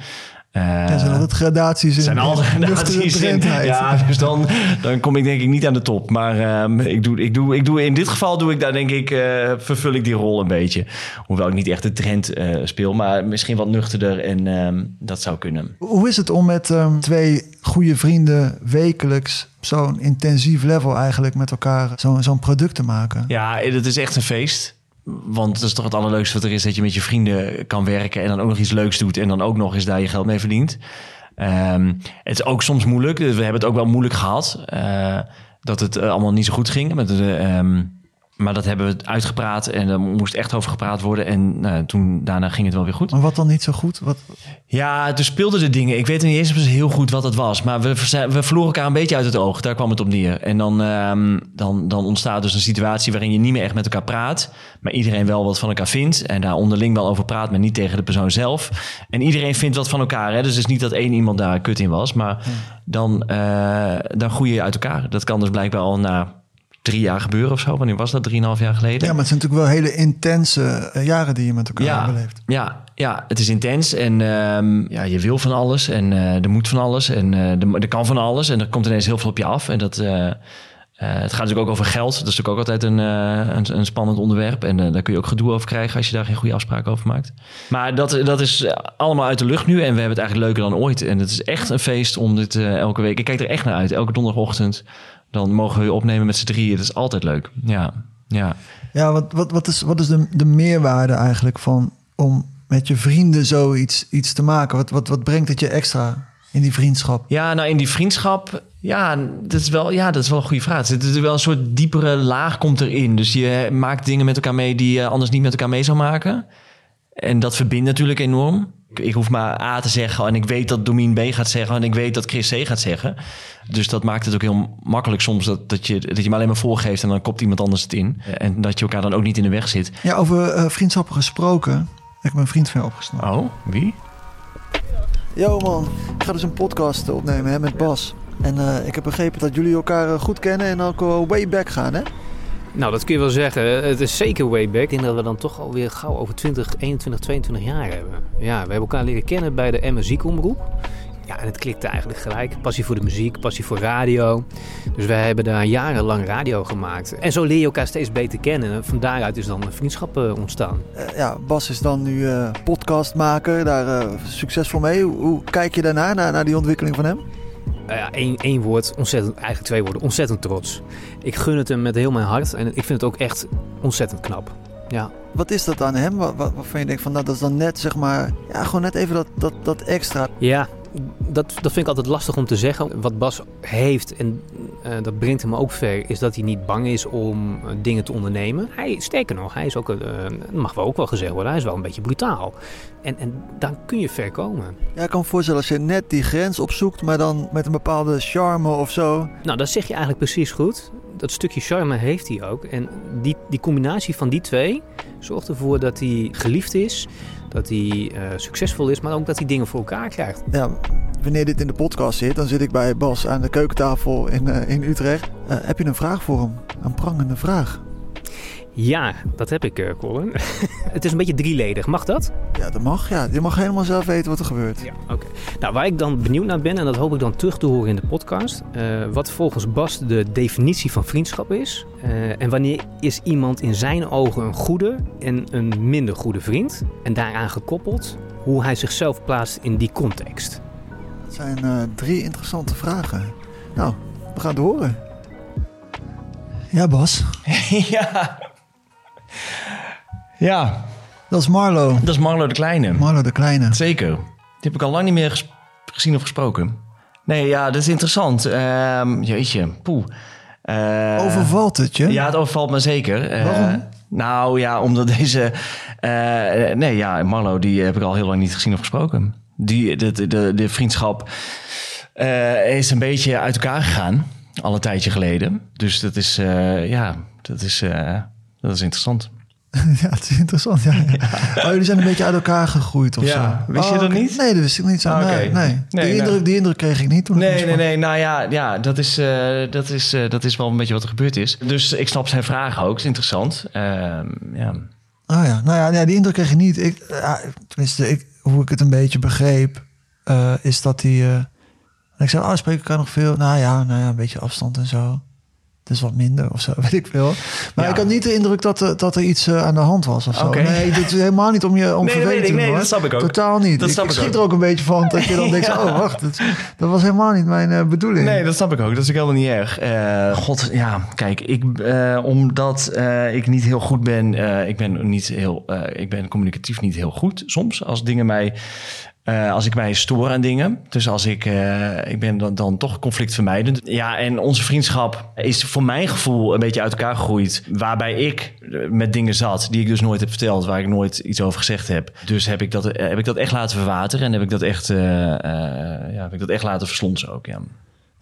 Speaker 1: Eh,
Speaker 2: Ja, zijn altijd gradaties in.
Speaker 1: zijn al
Speaker 2: nuchtere
Speaker 1: gradaties in. Ja, dus dan, dan kom ik denk ik niet aan de top. Maar ehm, ik doe, ik doe, ik doe, in dit geval doe ik daar denk ik, eh, vervul ik die rol een beetje. Hoewel ik niet echt de trend eh, speel, maar misschien wat nuchterder en ehm, dat zou kunnen.
Speaker 2: Hoe is het om met ehm, twee goede vrienden wekelijks zo'n intensief level eigenlijk met elkaar zo'n zo'n product te maken?
Speaker 1: Ja, het is echt een feest. Want het is toch het allerleukste wat er is, dat je met je vrienden kan werken en dan ook nog iets leuks doet en dan ook nog eens daar je geld mee verdient. Ehm, het is ook soms moeilijk. We hebben het ook wel moeilijk gehad. eh, dat het eh, allemaal niet zo goed ging. Met de, ehm, Maar dat hebben we uitgepraat en er moest echt over gepraat worden. En nou, toen, daarna ging het wel weer goed.
Speaker 2: Maar wat dan niet zo goed? Wat,
Speaker 1: Ja, toen speelden de dingen. Ik weet niet eens heel goed wat het was. Maar we, we verloren elkaar een beetje uit het oog. Daar kwam het op neer. En dan, ehm, dan, dan ontstaat dus een situatie waarin je niet meer echt met elkaar praat. Maar iedereen wel wat van elkaar vindt. En daar onderling wel over praat, maar niet tegen de persoon zelf. En iedereen vindt wat van elkaar. Hè? Dus het is niet dat één iemand daar kut in was. Maar dan, eh, dan groei je uit elkaar. Dat kan dus blijkbaar al na drie jaar gebeuren of zo. Wanneer was dat? Drieënhalf jaar geleden?
Speaker 2: ja, maar het zijn natuurlijk wel hele intense eh, jaren die je met elkaar
Speaker 1: Ja,
Speaker 2: beleeft.
Speaker 1: ja, ja, het is intens en ehm, ja, je wil van alles en eh, er moet van alles en eh, er, kan van alles en er komt ineens heel veel op je af. En dat, het gaat natuurlijk ook over geld. Dat is natuurlijk ook altijd een, een, een spannend onderwerp. En daar kun je ook gedoe over krijgen als je daar geen goede afspraken over maakt. Maar dat, dat is allemaal uit de lucht nu en we hebben het eigenlijk leuker dan ooit. En het is echt een feest om dit elke week. Ik kijk er echt naar uit. Elke donderdagochtend dan mogen we opnemen met z'n drieën. Dat is altijd leuk. Ja, ja.
Speaker 2: Ja, wat, wat, wat is, wat is de, de meerwaarde eigenlijk van om met je vrienden zoiets iets te maken? Wat, wat, wat brengt het je extra in die vriendschap?
Speaker 1: Ja, nou in die vriendschap, ja, dat is wel, ja, dat is wel een goede vraag. Er zit natuurlijk wel een soort diepere laag komt erin. Dus je maakt dingen met elkaar mee die je anders niet met elkaar mee zou maken. En dat verbindt natuurlijk enorm. Ik, ik hoef maar A te zeggen en ik weet dat Domien B gaat zeggen en ik weet dat Chris C gaat zeggen. Dus dat maakt het ook heel makkelijk soms dat, dat, je, dat je me alleen maar voorgeeft en dan kopt iemand anders het in. En dat je elkaar dan ook niet in de weg zit.
Speaker 2: Ja, over eh, vriendschappen gesproken. Ik heb een vriend van je opgesnoven.
Speaker 1: Oh, wie?
Speaker 2: Yo man, ik ga dus een podcast opnemen hè, met Bas. En eh, ik heb begrepen dat jullie elkaar eh, goed kennen en ook way back gaan, hè?
Speaker 11: Nou, dat kun je wel zeggen. Het is zeker way back. Ik denk dat we dan toch alweer gauw over 20, 21, 22 jaar hebben. Ja, we hebben elkaar leren kennen bij de Emmen Ziekomroep. Ja, en het klikte eigenlijk gelijk. Passie voor de muziek, passie voor radio. Dus wij hebben daar jarenlang radio gemaakt. En zo leer je elkaar steeds beter kennen. En van daaruit is dan een vriendschap eh, ontstaan.
Speaker 2: Eh, ja, Bas is dan nu eh, podcastmaker, daar eh, succesvol mee. Hoe, hoe kijk je daarna, naar, naar die ontwikkeling van hem?
Speaker 11: Nou ja, één, één woord, ontzettend, eigenlijk twee woorden, ontzettend trots. Ik gun het hem met heel mijn hart en ik vind het ook echt ontzettend knap. Ja.
Speaker 2: Wat is dat aan hem? Wat, wat, waarvan je denkt van, nou, dat is dan net, zeg maar, ja, gewoon net even dat, dat, dat extra.
Speaker 11: Ja, dat, dat vind ik altijd lastig om te zeggen. Wat Bas heeft, en eh, dat brengt hem ook ver, is dat hij niet bang is om eh, dingen te ondernemen. Hij, sterker nog, hij is ook, eh, mag wel ook wel gezegd worden, hij is wel een beetje brutaal. En, en daar kun je ver komen.
Speaker 2: Ja, ik kan me voorstellen als je net die grens opzoekt, maar dan met een bepaalde charme of zo.
Speaker 11: Nou, dat zeg je eigenlijk precies goed. Dat stukje charme heeft hij ook. En die, die combinatie van die twee zorgt ervoor dat hij geliefd is, dat hij eh, succesvol is, maar ook dat hij dingen voor elkaar krijgt.
Speaker 2: Ja, wanneer dit in de podcast zit, dan zit ik bij Bas aan de keukentafel in, eh, in Utrecht. Eh, heb je een vraag voor hem? Een prangende vraag.
Speaker 11: Ja, dat heb ik, eh, Colin. het is een beetje drieledig. Mag dat?
Speaker 2: Ja, dat mag. Ja. Je mag helemaal zelf weten wat er gebeurt.
Speaker 11: Ja, oké. Nou, waar ik dan benieuwd naar ben, en dat hoop ik dan terug te horen in de podcast. eh, wat volgens Bas de definitie van vriendschap is. eh, en wanneer is iemand in zijn ogen een goede en een minder goede vriend. En daaraan gekoppeld hoe hij zichzelf plaatst in die context.
Speaker 2: Dat zijn eh, drie interessante vragen. Nou, we gaan het horen. Ja, Bas.
Speaker 1: ja. Ja.
Speaker 2: Dat is Marlo.
Speaker 1: Dat is Marlo de Kleine.
Speaker 2: Marlo de Kleine.
Speaker 1: Zeker. Die heb ik al lang niet meer gezien of gesproken. Nee, ja, dat is interessant. Ehm, jeetje, poeh. Eh,
Speaker 2: Overvalt het je?
Speaker 1: Ja, het overvalt me zeker. Eh,
Speaker 2: Waarom?
Speaker 1: nou ja, omdat deze... eh, nee, ja, Marlo, die heb ik al heel lang niet gezien of gesproken. Die, de, de, de, de vriendschap is een beetje uit elkaar gegaan. Al een tijdje geleden. Dus dat is, ja, dat is, dat is interessant.
Speaker 2: ja, het is interessant. Ja, ja. Oh, jullie zijn een beetje uit elkaar gegroeid of
Speaker 1: Ja,
Speaker 2: zo.
Speaker 1: wist je
Speaker 2: Oh,
Speaker 1: dat niet?
Speaker 2: Nee, dat wist ik niet. Zo.
Speaker 1: Ah,
Speaker 2: nee, nee.
Speaker 1: Nee,
Speaker 2: die, indruk, die indruk kreeg ik niet toen ik
Speaker 1: Nee, nee, nee. Nou ja, ja dat, is, eh, dat, is, eh, dat is wel een beetje wat er gebeurd is. Dus ik snap zijn vragen ook. is interessant. Ehm, ja.
Speaker 2: Oh ja, nou ja, nee, die indruk kreeg je niet. Ik, ja, tenminste, ik, hoe ik het een beetje begreep, eh, is dat hij... eh, ik zei, oh, spreek ik elkaar nog veel? Nou ja, nou ja, een beetje afstand en zo. Is wat minder of zo, weet ik veel. Maar
Speaker 1: Ja.
Speaker 2: ik had niet de indruk dat, er- dat er iets eh, aan de hand was of zo. Nee, dit is helemaal niet om je om
Speaker 1: Nee,
Speaker 2: te
Speaker 1: Nee,
Speaker 2: hoor.
Speaker 1: dat snap ik ook.
Speaker 2: Totaal niet.
Speaker 1: Dat
Speaker 2: ik schiet
Speaker 1: ook.
Speaker 2: er ook een beetje van dat je dan denkt,
Speaker 1: Ja.
Speaker 2: oh wacht, dat, dat was helemaal niet mijn eh, bedoeling.
Speaker 1: Nee, dat snap ik ook. Dat is ook helemaal niet erg. Eh, God, ja, kijk, ik, eh, omdat eh, ik niet heel goed ben, eh, ik ben niet heel, eh, ik ben communicatief niet heel goed soms. Als dingen mij Eh, als ik mij stoor aan dingen. Dus als ik, eh, ik ben dan, dan toch conflictvermijdend. Ja, en onze vriendschap is voor mijn gevoel een beetje uit elkaar gegroeid. Waarbij ik eh, met dingen zat die ik dus nooit heb verteld. Waar ik nooit iets over gezegd heb. Dus heb ik dat, heb ik dat echt laten verwateren. En heb ik dat echt, ja, heb ik dat echt laten verslonsen ook, ja.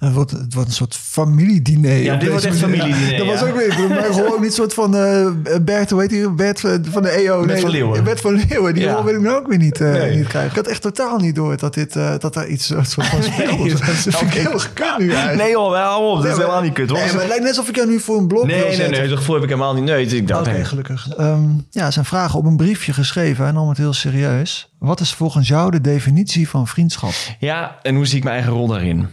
Speaker 2: Het wordt, het wordt een soort familiediner.
Speaker 1: Ja, dit wordt echt familiediner,
Speaker 2: Dat was ook weer. Maar gewoon niet soort van eh Bert, hoe heet die? Bert van de EO.
Speaker 1: Bert van Leeuwen.
Speaker 2: Bert van Leeuwen. Die rol wil ik nou ook weer niet, eh,
Speaker 1: Nee.
Speaker 2: niet krijgen. Ik had echt totaal niet door dat, dit, eh, dat daar iets soort van speelt.
Speaker 1: Nee,
Speaker 2: dat is
Speaker 1: ik.
Speaker 2: heel gekut nu eigenlijk.
Speaker 1: Nee joh, hou op. Dat is helemaal niet kut hoor.
Speaker 2: Nee, maar het lijkt net alsof ik jou nu voor een blok
Speaker 1: Nee, nee,
Speaker 2: zetten.
Speaker 1: nee, dat gevoel heb ik helemaal niet. Nee, ik dacht,
Speaker 2: Oké,
Speaker 1: nee.
Speaker 2: gelukkig. Ehm, ja, zijn vragen op een briefje geschreven. Hij nam het heel serieus. Wat is volgens jou de definitie van vriendschap?
Speaker 1: Ja, en hoe zie ik mijn eigen rol daarin?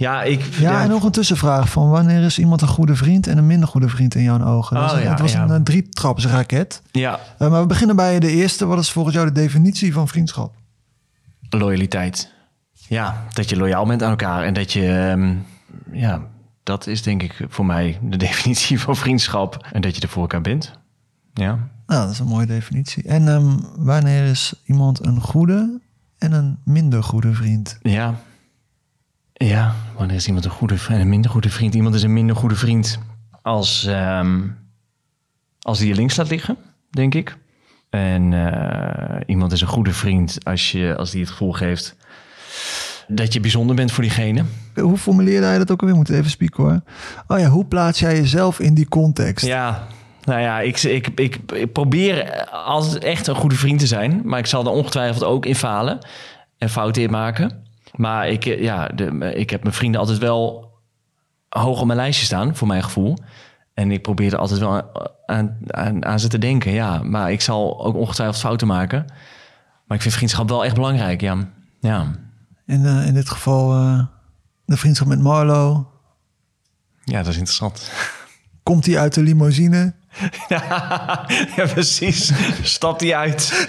Speaker 1: Ja, ik...
Speaker 2: Ja, en nog een tussenvraag van wanneer is iemand een goede vriend en een minder goede vriend in jouw ogen? Dat
Speaker 1: Oh,
Speaker 2: was een-
Speaker 1: ja,
Speaker 2: het was
Speaker 1: ja.
Speaker 2: een, een drietrapsraket.
Speaker 1: Ja,
Speaker 2: Uh, maar we beginnen bij de eerste. Wat is volgens jou de definitie van vriendschap?
Speaker 1: loyaliteit. Ja, dat je loyaal bent aan elkaar en dat je... ehm, ja, dat is denk ik voor mij de definitie van vriendschap. En dat je er voor elkaar bent. Ja.
Speaker 2: Nou, dat is een mooie definitie. En ehm, wanneer is iemand een goede en een minder goede vriend?
Speaker 1: Ja. Ja, wanneer is iemand een goede vriend en een minder goede vriend? Iemand is een minder goede vriend als, ehm, als die je links laat liggen, denk ik. En eh, iemand is een goede vriend als, je, als die het gevoel geeft dat je bijzonder bent voor diegene.
Speaker 2: Hoe formuleerde hij dat ook alweer? We moeten even spieken hoor. Oh ja, hoe plaats jij jezelf in die context?
Speaker 1: Ja, nou ja, ik, ik, ik, ik probeer altijd echt een goede vriend te zijn. Maar ik zal er ongetwijfeld ook in falen en fouten in maken. Maar ik, eh, ja, de, ik heb mijn vrienden altijd wel hoog op mijn lijstje staan, voor mijn gevoel. En ik probeer er altijd wel aan, aan, aan ze te denken, ja. Maar ik zal ook ongetwijfeld fouten maken. Maar ik vind vriendschap wel echt belangrijk, ja. Ja,
Speaker 2: In, eh, in dit geval eh, de vriendschap met Marlo.
Speaker 1: ja dat is interessant.
Speaker 2: Komt hij uit de limousine?
Speaker 1: ja, precies. Stapt hij uit?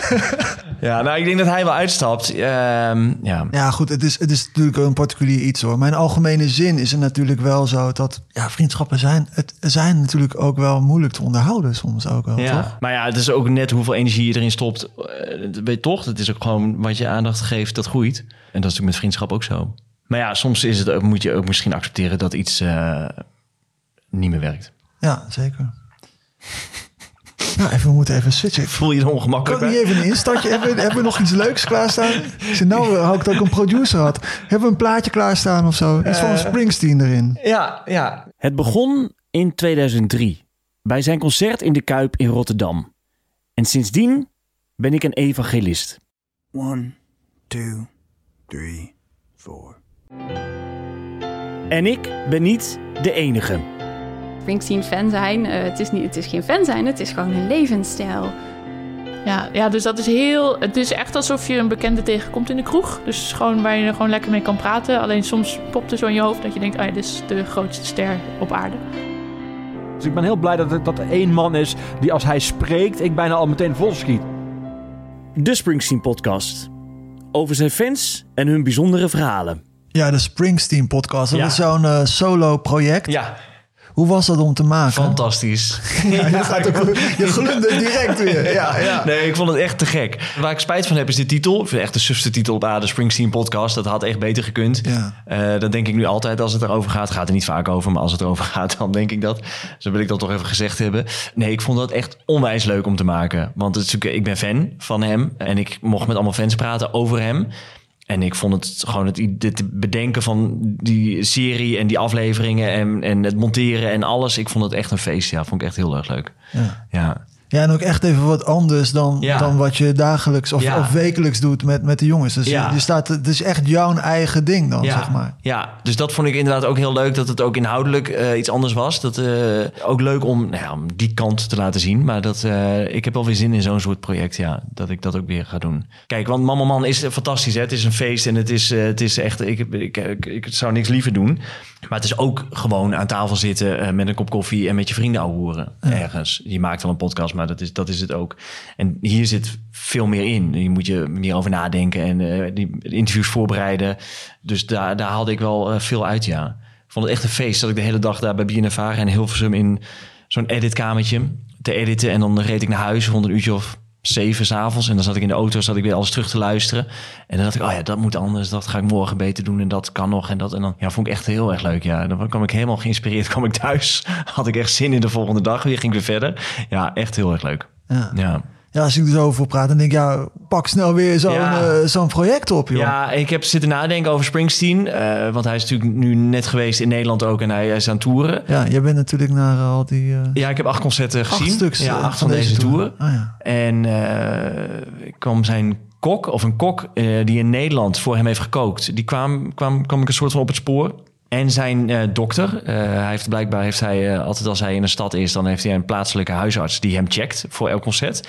Speaker 1: ja, nou, ik denk dat hij wel uitstapt. Ehm, ja.
Speaker 2: Ja, goed, het is, het is natuurlijk een particulier iets hoor. Mijn algemene zin is er natuurlijk wel zo dat ja, vriendschappen zijn, het zijn natuurlijk ook wel moeilijk te onderhouden soms ook wel,
Speaker 1: Ja,
Speaker 2: toch?
Speaker 1: maar ja, het is ook net hoeveel energie je erin stopt. Eh, dat weet je toch, het is ook gewoon wat je aandacht geeft, dat groeit. En dat is natuurlijk met vriendschap ook zo. Maar ja, soms is het, ook- moet je ook misschien accepteren dat iets eh, niet meer werkt.
Speaker 2: Ja, zeker. Nou, even, we moeten even switchen.
Speaker 1: Voel je er ongemakkelijk
Speaker 2: Kan ik niet even een instartje? hebben, we- hebben we nog iets leuks klaarstaan? Ik zei, nou, had ik dat ook een producer had. Hebben we een plaatje klaarstaan of zo? Iets van
Speaker 1: Eh.
Speaker 2: Springsteen erin.
Speaker 1: Ja, ja.
Speaker 5: Het begon in 2003 bij zijn concert in de Kuip in Rotterdam. En sindsdien ben ik een evangelist.
Speaker 12: One, two, three, four.
Speaker 5: En ik ben niet de enige.
Speaker 13: Springsteen-fan zijn, eh, het, is niet, het is geen fan zijn, het is gewoon een levensstijl.
Speaker 14: Ja, ja, dus dat is heel. Het is echt alsof je een bekende tegenkomt in de kroeg. Dus gewoon waar je er gewoon lekker mee kan praten. Alleen soms popt er zo in je hoofd dat je denkt: oh ja, dit is de grootste ster op aarde.
Speaker 15: Dus ik ben heel blij dat, het- dat er één man is die als hij spreekt, ik bijna al meteen volschiet.
Speaker 5: De Springsteen Podcast. Over zijn fans en hun bijzondere verhalen.
Speaker 2: Ja, de Springsteen podcast. Dat
Speaker 1: Ja.
Speaker 2: was zo'n eh, solo project.
Speaker 1: Ja.
Speaker 2: Hoe was dat om te maken?
Speaker 1: Fantastisch.
Speaker 2: Ja, je, gaat ook, je direct weer. Ja, ja.
Speaker 1: Nee, ik vond het echt te gek. Waar ik spijt van heb is de titel. Ik vind echt de sufste titel op A, de Springsteen podcast. Dat had echt beter gekund.
Speaker 2: Ja.
Speaker 1: Eh, dat denk ik nu altijd als het erover gaat. Gaat er niet vaak over, maar als het erover gaat, dan denk ik dat. Dan wil ik dat toch even gezegd hebben. Nee, ik vond dat echt onwijs leuk om te maken. Want het is ik ben fan van hem. En ik mocht met allemaal fans praten over hem. En ik vond het gewoon het, het bedenken van die serie en die afleveringen en, en het monteren en alles. Ik vond het echt een feest. Ja, vond ik echt heel erg leuk.
Speaker 2: Ja.
Speaker 1: Ja.
Speaker 2: Ja, en ook echt even wat anders dan,
Speaker 1: Ja.
Speaker 2: dan wat je dagelijks of,
Speaker 1: Ja.
Speaker 2: of wekelijks doet met, met de jongens. Dus
Speaker 1: Ja.
Speaker 2: je, staat, het is echt jouw eigen ding dan,
Speaker 1: ja,
Speaker 2: zeg maar.
Speaker 1: Ja, dus dat vond ik inderdaad ook heel leuk. Dat het ook inhoudelijk eh, iets anders was. Dat, eh, ook leuk om, nou om die kant te laten zien. Maar dat, eh, ik heb wel weer zin in zo'n soort project. Ja, dat ik dat ook weer ga doen. Kijk, want Mama Man is fantastisch. Hè? Het is een feest en het is, het is echt... Ik, ik, ik, ik zou niks liever doen. Maar het is ook gewoon aan tafel zitten met een kop koffie... en met je vrienden ouwehoeren ergens. Je maakt wel een podcast, maar dat is, dat is het ook. En hier zit veel meer in. Je moet je meer over nadenken en eh, die interviews voorbereiden. Dus daar, daar haalde ik wel eh, veel uit, ja. Ik vond het echt een feest dat ik de hele dag daar bij BNNVARA en Hilversum in zo'n editkamertje te editen. En dan reed ik naar huis rond een uurtje of zeven s'avonds. En dan zat ik in de auto, zat ik weer alles terug te luisteren. En dan dacht ik, oh ja, dat moet anders. Dat ga ik morgen beter doen en dat kan nog. En dat en dan ja, vond ik echt heel erg leuk. Ja, dan kwam ik helemaal geïnspireerd. kwam ik thuis, had ik echt zin in de volgende dag. Weer ging ik weer verder. Ja, echt heel erg leuk.
Speaker 2: Ja.
Speaker 1: ja.
Speaker 2: Ja, als ik er zo over praat, dan denk ik, ja, pak snel weer zo'n
Speaker 1: Ja.
Speaker 2: eh, zo'n project op, joh.
Speaker 1: Ja, ik heb zitten nadenken over Springsteen. eh, want hij is natuurlijk nu net geweest in Nederland ook. En hij is aan toeren.
Speaker 2: Ja, jij bent natuurlijk naar eh, al die...
Speaker 1: Ja, ik heb acht concerten
Speaker 2: Acht
Speaker 1: gezien.
Speaker 2: stuks,
Speaker 1: ja, acht
Speaker 2: van
Speaker 1: van,
Speaker 2: deze
Speaker 1: deze
Speaker 2: tour.
Speaker 1: tour.
Speaker 2: Ah, ja.
Speaker 1: En ik kwam zijn kok, of een kok die in Nederland voor hem heeft gekookt, die kwam, kwam, kwam ik een soort van op het spoor. En zijn eh, dokter, eh, hij heeft blijkbaar heeft hij eh, altijd als hij in een stad is, dan heeft hij een plaatselijke huisarts die hem checkt voor elk concert.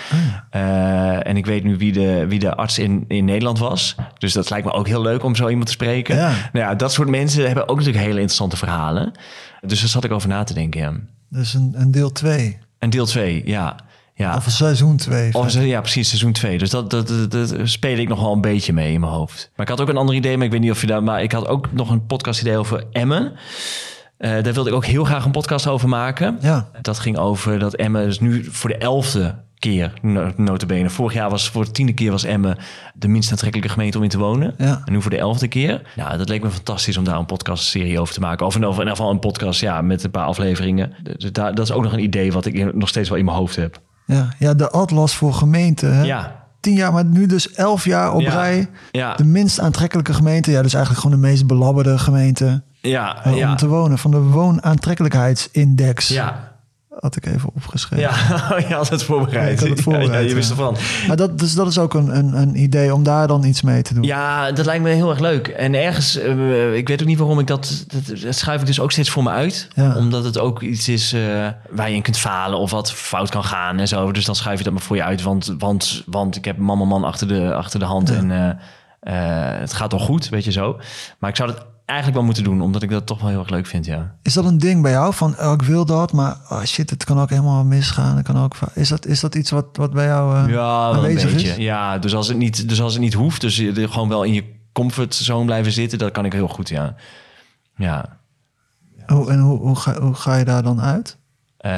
Speaker 1: Eh, en ik weet nu wie de, wie de arts in, in Nederland was. Dus dat lijkt me ook heel leuk om zo iemand te spreken.
Speaker 2: Ja.
Speaker 1: Nou ja, dat soort mensen hebben ook natuurlijk hele interessante verhalen. Dus daar zat ik over na te denken, ja.
Speaker 2: Dus een, een deel 2.
Speaker 1: En deel 2, ja. Ja.
Speaker 2: Of seizoen 2.
Speaker 1: Of, ja, precies, seizoen 2. Dus dat, dat, dat, dat speel ik nog wel een beetje mee in mijn hoofd. Maar ik had ook een ander idee, maar ik weet niet of je daar... Maar ik had ook nog een podcast-idee over Emmen. Eh, daar wilde ik ook heel graag een podcast over maken.
Speaker 2: Ja.
Speaker 1: Dat ging over dat Emmen dus nu voor de elfde keer, no- notabene. Vorig jaar was voor de tiende keer was Emmen de minst aantrekkelijke gemeente om in te wonen.
Speaker 2: Ja.
Speaker 1: En nu voor de elfde keer. Nou, dat leek me fantastisch om daar een podcastserie over te maken. Of in ieder geval een podcast ja, met een paar afleveringen. Dus daar- dat is ook nog een idee wat ik nog steeds wel in mijn hoofd heb.
Speaker 2: Ja, ja, de atlas voor gemeenten. Hè?
Speaker 1: Ja.
Speaker 2: Tien jaar, maar nu dus elf jaar op
Speaker 1: Ja.
Speaker 2: rij.
Speaker 1: Ja.
Speaker 2: De minst aantrekkelijke gemeente. Ja, dus eigenlijk gewoon de meest belabberde gemeente
Speaker 1: Ja,
Speaker 2: eh,
Speaker 1: ja.
Speaker 2: om te wonen. Van de woonaantrekkelijkheidsindex.
Speaker 1: Ja.
Speaker 2: Had ik even opgeschreven.
Speaker 1: Ja, je had het voorbereid.
Speaker 2: Ja, had het voorbereid,
Speaker 1: Ja, je wist ervan.
Speaker 2: Maar dat, dus dat is ook een, een, een idee om daar dan iets mee te doen.
Speaker 1: Ja, dat lijkt me heel erg leuk. En ergens, eh, ik weet ook niet waarom ik dat, dat, dat schuif ik dus ook steeds voor me uit. Omdat het ook iets is eh, waar je in kunt falen of wat fout kan gaan en zo. Dus dan schuif je dat maar voor je uit. Want, want, want ik heb mama man achter de, achter de hand en eh, het gaat al goed, weet je zo. Maar ik zou dat eigenlijk wel moeten doen, omdat ik dat toch wel heel erg leuk vind, ja.
Speaker 2: Is dat een ding bij jou? Van, oh, ik wil dat, maar oh shit, het kan ook helemaal misgaan. Het kan ook, is, dat, is dat iets wat, wat bij jou eh,
Speaker 1: Ja, een beetje.
Speaker 2: is?
Speaker 1: Ja, dus als het niet, dus als het niet hoeft, dus je gewoon wel in je comfortzone blijven zitten, dat kan ik heel goed, ja. Ja.
Speaker 2: Hoe, en hoe, hoe, ga, hoe ga je daar dan uit?
Speaker 1: Eh,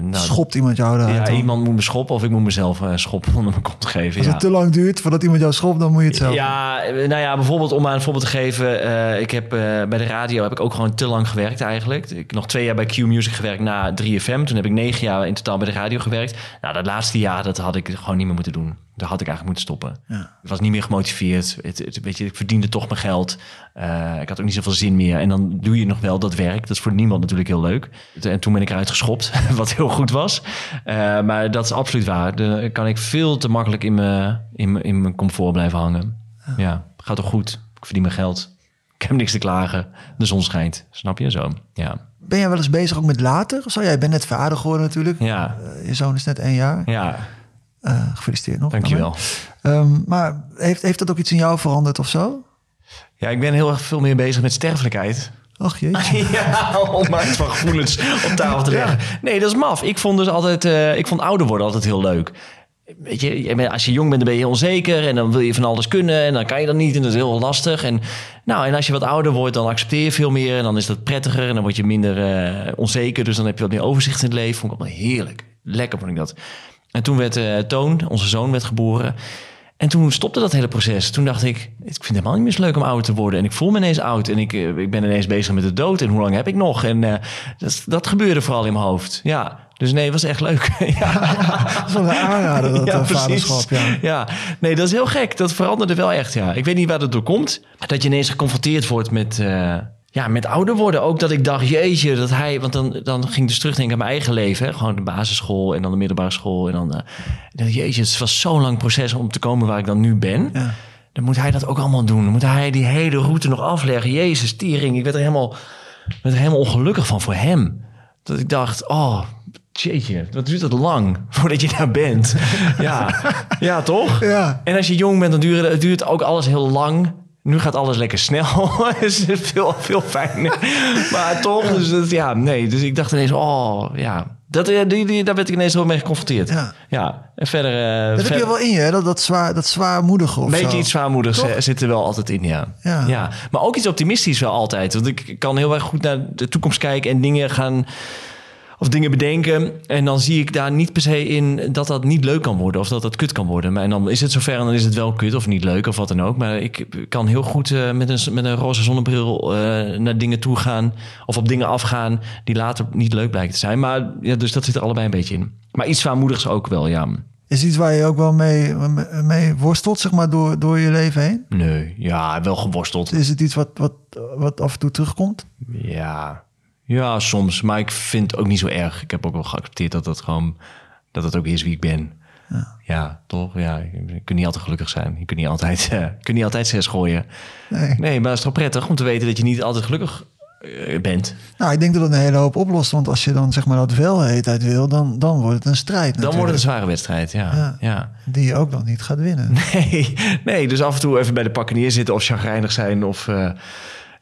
Speaker 1: nou,
Speaker 2: Schopt iemand jou eruit
Speaker 1: Ja,
Speaker 2: dan?
Speaker 1: iemand moet me schoppen of ik moet mezelf eh schoppen onder mijn kont geven.
Speaker 2: Als
Speaker 1: ja.
Speaker 2: het te lang duurt voordat iemand jou schopt, dan moet je het zelf.
Speaker 1: Ja, nou ja, bijvoorbeeld om maar een voorbeeld te geven. eh, ik heb bij de radio heb ik ook gewoon te lang gewerkt eigenlijk. Ik heb nog twee jaar bij Q Music gewerkt na 3FM. Toen heb ik negen jaar in totaal bij de radio gewerkt. Nou, dat laatste jaar, dat had ik gewoon niet meer moeten doen. Daar had ik eigenlijk moeten stoppen.
Speaker 2: Ja.
Speaker 1: Ik was niet meer gemotiveerd. Het, het- weet je, ik verdiende toch mijn geld. Eh, ik had ook niet zoveel zin meer. En dan doe je nog wel dat werk. Dat is voor niemand natuurlijk heel leuk. En toen ben ik eruit geschopt, wat heel goed was. Eh, maar dat is absoluut waar. Dan kan ik veel te makkelijk in mijn, in mijn, in mijn comfort blijven hangen. Ja, gaat toch goed. Ik verdien mijn geld. Ik heb niks te klagen. De zon schijnt. Snap je zo? Ja.
Speaker 2: Ben jij wel eens bezig ook met later? Of zo? Jij bent net vader geworden natuurlijk.
Speaker 1: Ja.
Speaker 2: Eh, je zoon is net één jaar.
Speaker 1: Ja.
Speaker 2: Eh, gefeliciteerd nog.
Speaker 1: Dankjewel.
Speaker 2: Ehm, maar heeft, heeft dat ook iets in jou veranderd of zo?
Speaker 1: Ja, ik ben heel erg veel meer bezig met sterfelijkheid.
Speaker 2: Ach jeetje.
Speaker 1: Ja, om maar iets van gevoelens op tafel te leggen. Nee, dat is maf. Ik vond dus altijd, eh, ik vond ouder worden altijd heel leuk. Weet je, als je jong bent, dan ben je onzeker en dan wil je van alles kunnen en dan kan je dat niet en dat is heel lastig. En, nou, en als je wat ouder wordt, dan accepteer je veel meer en dan is dat prettiger en dan word je minder eh, onzeker. Dus dan heb je wat meer overzicht in het leven. Vond ik allemaal heerlijk. Lekker vond ik dat. En toen werd eh, Toon, onze zoon, werd geboren. En toen stopte dat hele proces. Toen dacht ik, ik vind het helemaal niet meer zo leuk om ouder te worden. En ik voel me ineens oud. En ik, eh, ik ben ineens bezig met de dood. En hoe lang heb ik nog? En eh, dat, dat gebeurde vooral in mijn hoofd. Ja, dus nee, het was echt leuk. ja.
Speaker 2: Dat is wel een aanrader, dat vaderschap. Ja.
Speaker 1: ja, nee, dat is heel gek. Dat veranderde wel echt, ja. Ik weet niet waar dat door komt. Dat je ineens geconfronteerd wordt met, ja, met ouder worden. Ook dat ik dacht, jeetje, dat hij... Want dan, dan ging ik dus terugdenken aan mijn eigen leven. Hè? Gewoon de basisschool en dan de middelbare school. En dan, dacht, jeetje, het was zo'n lang proces om te komen waar ik dan nu ben.
Speaker 2: Ja.
Speaker 1: Dan moet hij dat ook allemaal doen. Dan moet hij die hele route nog afleggen. Jezus, tiering. Ik werd er helemaal, werd er helemaal ongelukkig van voor hem. Dat ik dacht, oh, jeetje, wat duurt het lang voordat je daar bent. ja, ja toch?
Speaker 2: Ja.
Speaker 1: En als je jong bent, dan duurt het duurt ook alles heel lang. Nu gaat alles lekker snel. is veel, veel fijner. maar toch, dus dat, ja, nee. Dus ik dacht ineens, oh, ja. Dat, eh, die, die, daar werd ik ineens wel mee geconfronteerd.
Speaker 2: Ja.
Speaker 1: ja. En verder... eh,
Speaker 2: Dat heb je wel in je, hè? Dat, dat, zwaar, dat zwaarmoedige of
Speaker 1: beetje
Speaker 2: zo.
Speaker 1: iets zwaarmoedigs
Speaker 2: Toch?
Speaker 1: eh, zit er wel altijd in, ja.
Speaker 2: Ja.
Speaker 1: Maar ook iets optimistisch wel altijd. Want ik kan heel erg goed naar de toekomst kijken en dingen gaan of dingen bedenken. En dan zie ik daar niet per se in dat dat niet leuk kan worden of dat dat kut kan worden. Maar en dan is het zover en dan is het wel kut of niet leuk of wat dan ook. Maar ik kan heel goed eh, met, een, met een roze zonnebril eh, naar dingen toe gaan of op dingen afgaan die later niet leuk blijken te zijn. Maar ja, dus dat zit er allebei een beetje in. Maar iets zwaarmoedigs ook wel, ja.
Speaker 2: Is iets waar je ook wel mee, mee worstelt, zeg maar, door, door je leven heen?
Speaker 1: Nee, ja, wel geworsteld.
Speaker 2: Is het iets wat, wat, wat af en toe terugkomt?
Speaker 1: Ja, ja, soms. Maar ik vind het ook niet zo erg. Ik heb ook wel geaccepteerd dat dat gewoon... dat het ook is wie ik ben. Ja, ja toch? Ja, je kunt niet altijd gelukkig zijn. Je kunt niet altijd, uh, kunt niet altijd zes gooien.
Speaker 2: Nee.
Speaker 1: nee, maar het is toch prettig om te weten dat je niet altijd gelukkig uh, bent.
Speaker 2: Nou, ik denk dat het een hele hoop oplost. Want als je dan zeg maar dat welheidheid wil, dan, dan wordt het een strijd.
Speaker 1: Dan
Speaker 2: natuurlijk.
Speaker 1: wordt het een zware wedstrijd, ja. ja. ja.
Speaker 2: Die je ook nog niet gaat winnen.
Speaker 1: Nee, nee, dus af en toe even bij de pakken neerzitten of chagrijnig zijn of, uh,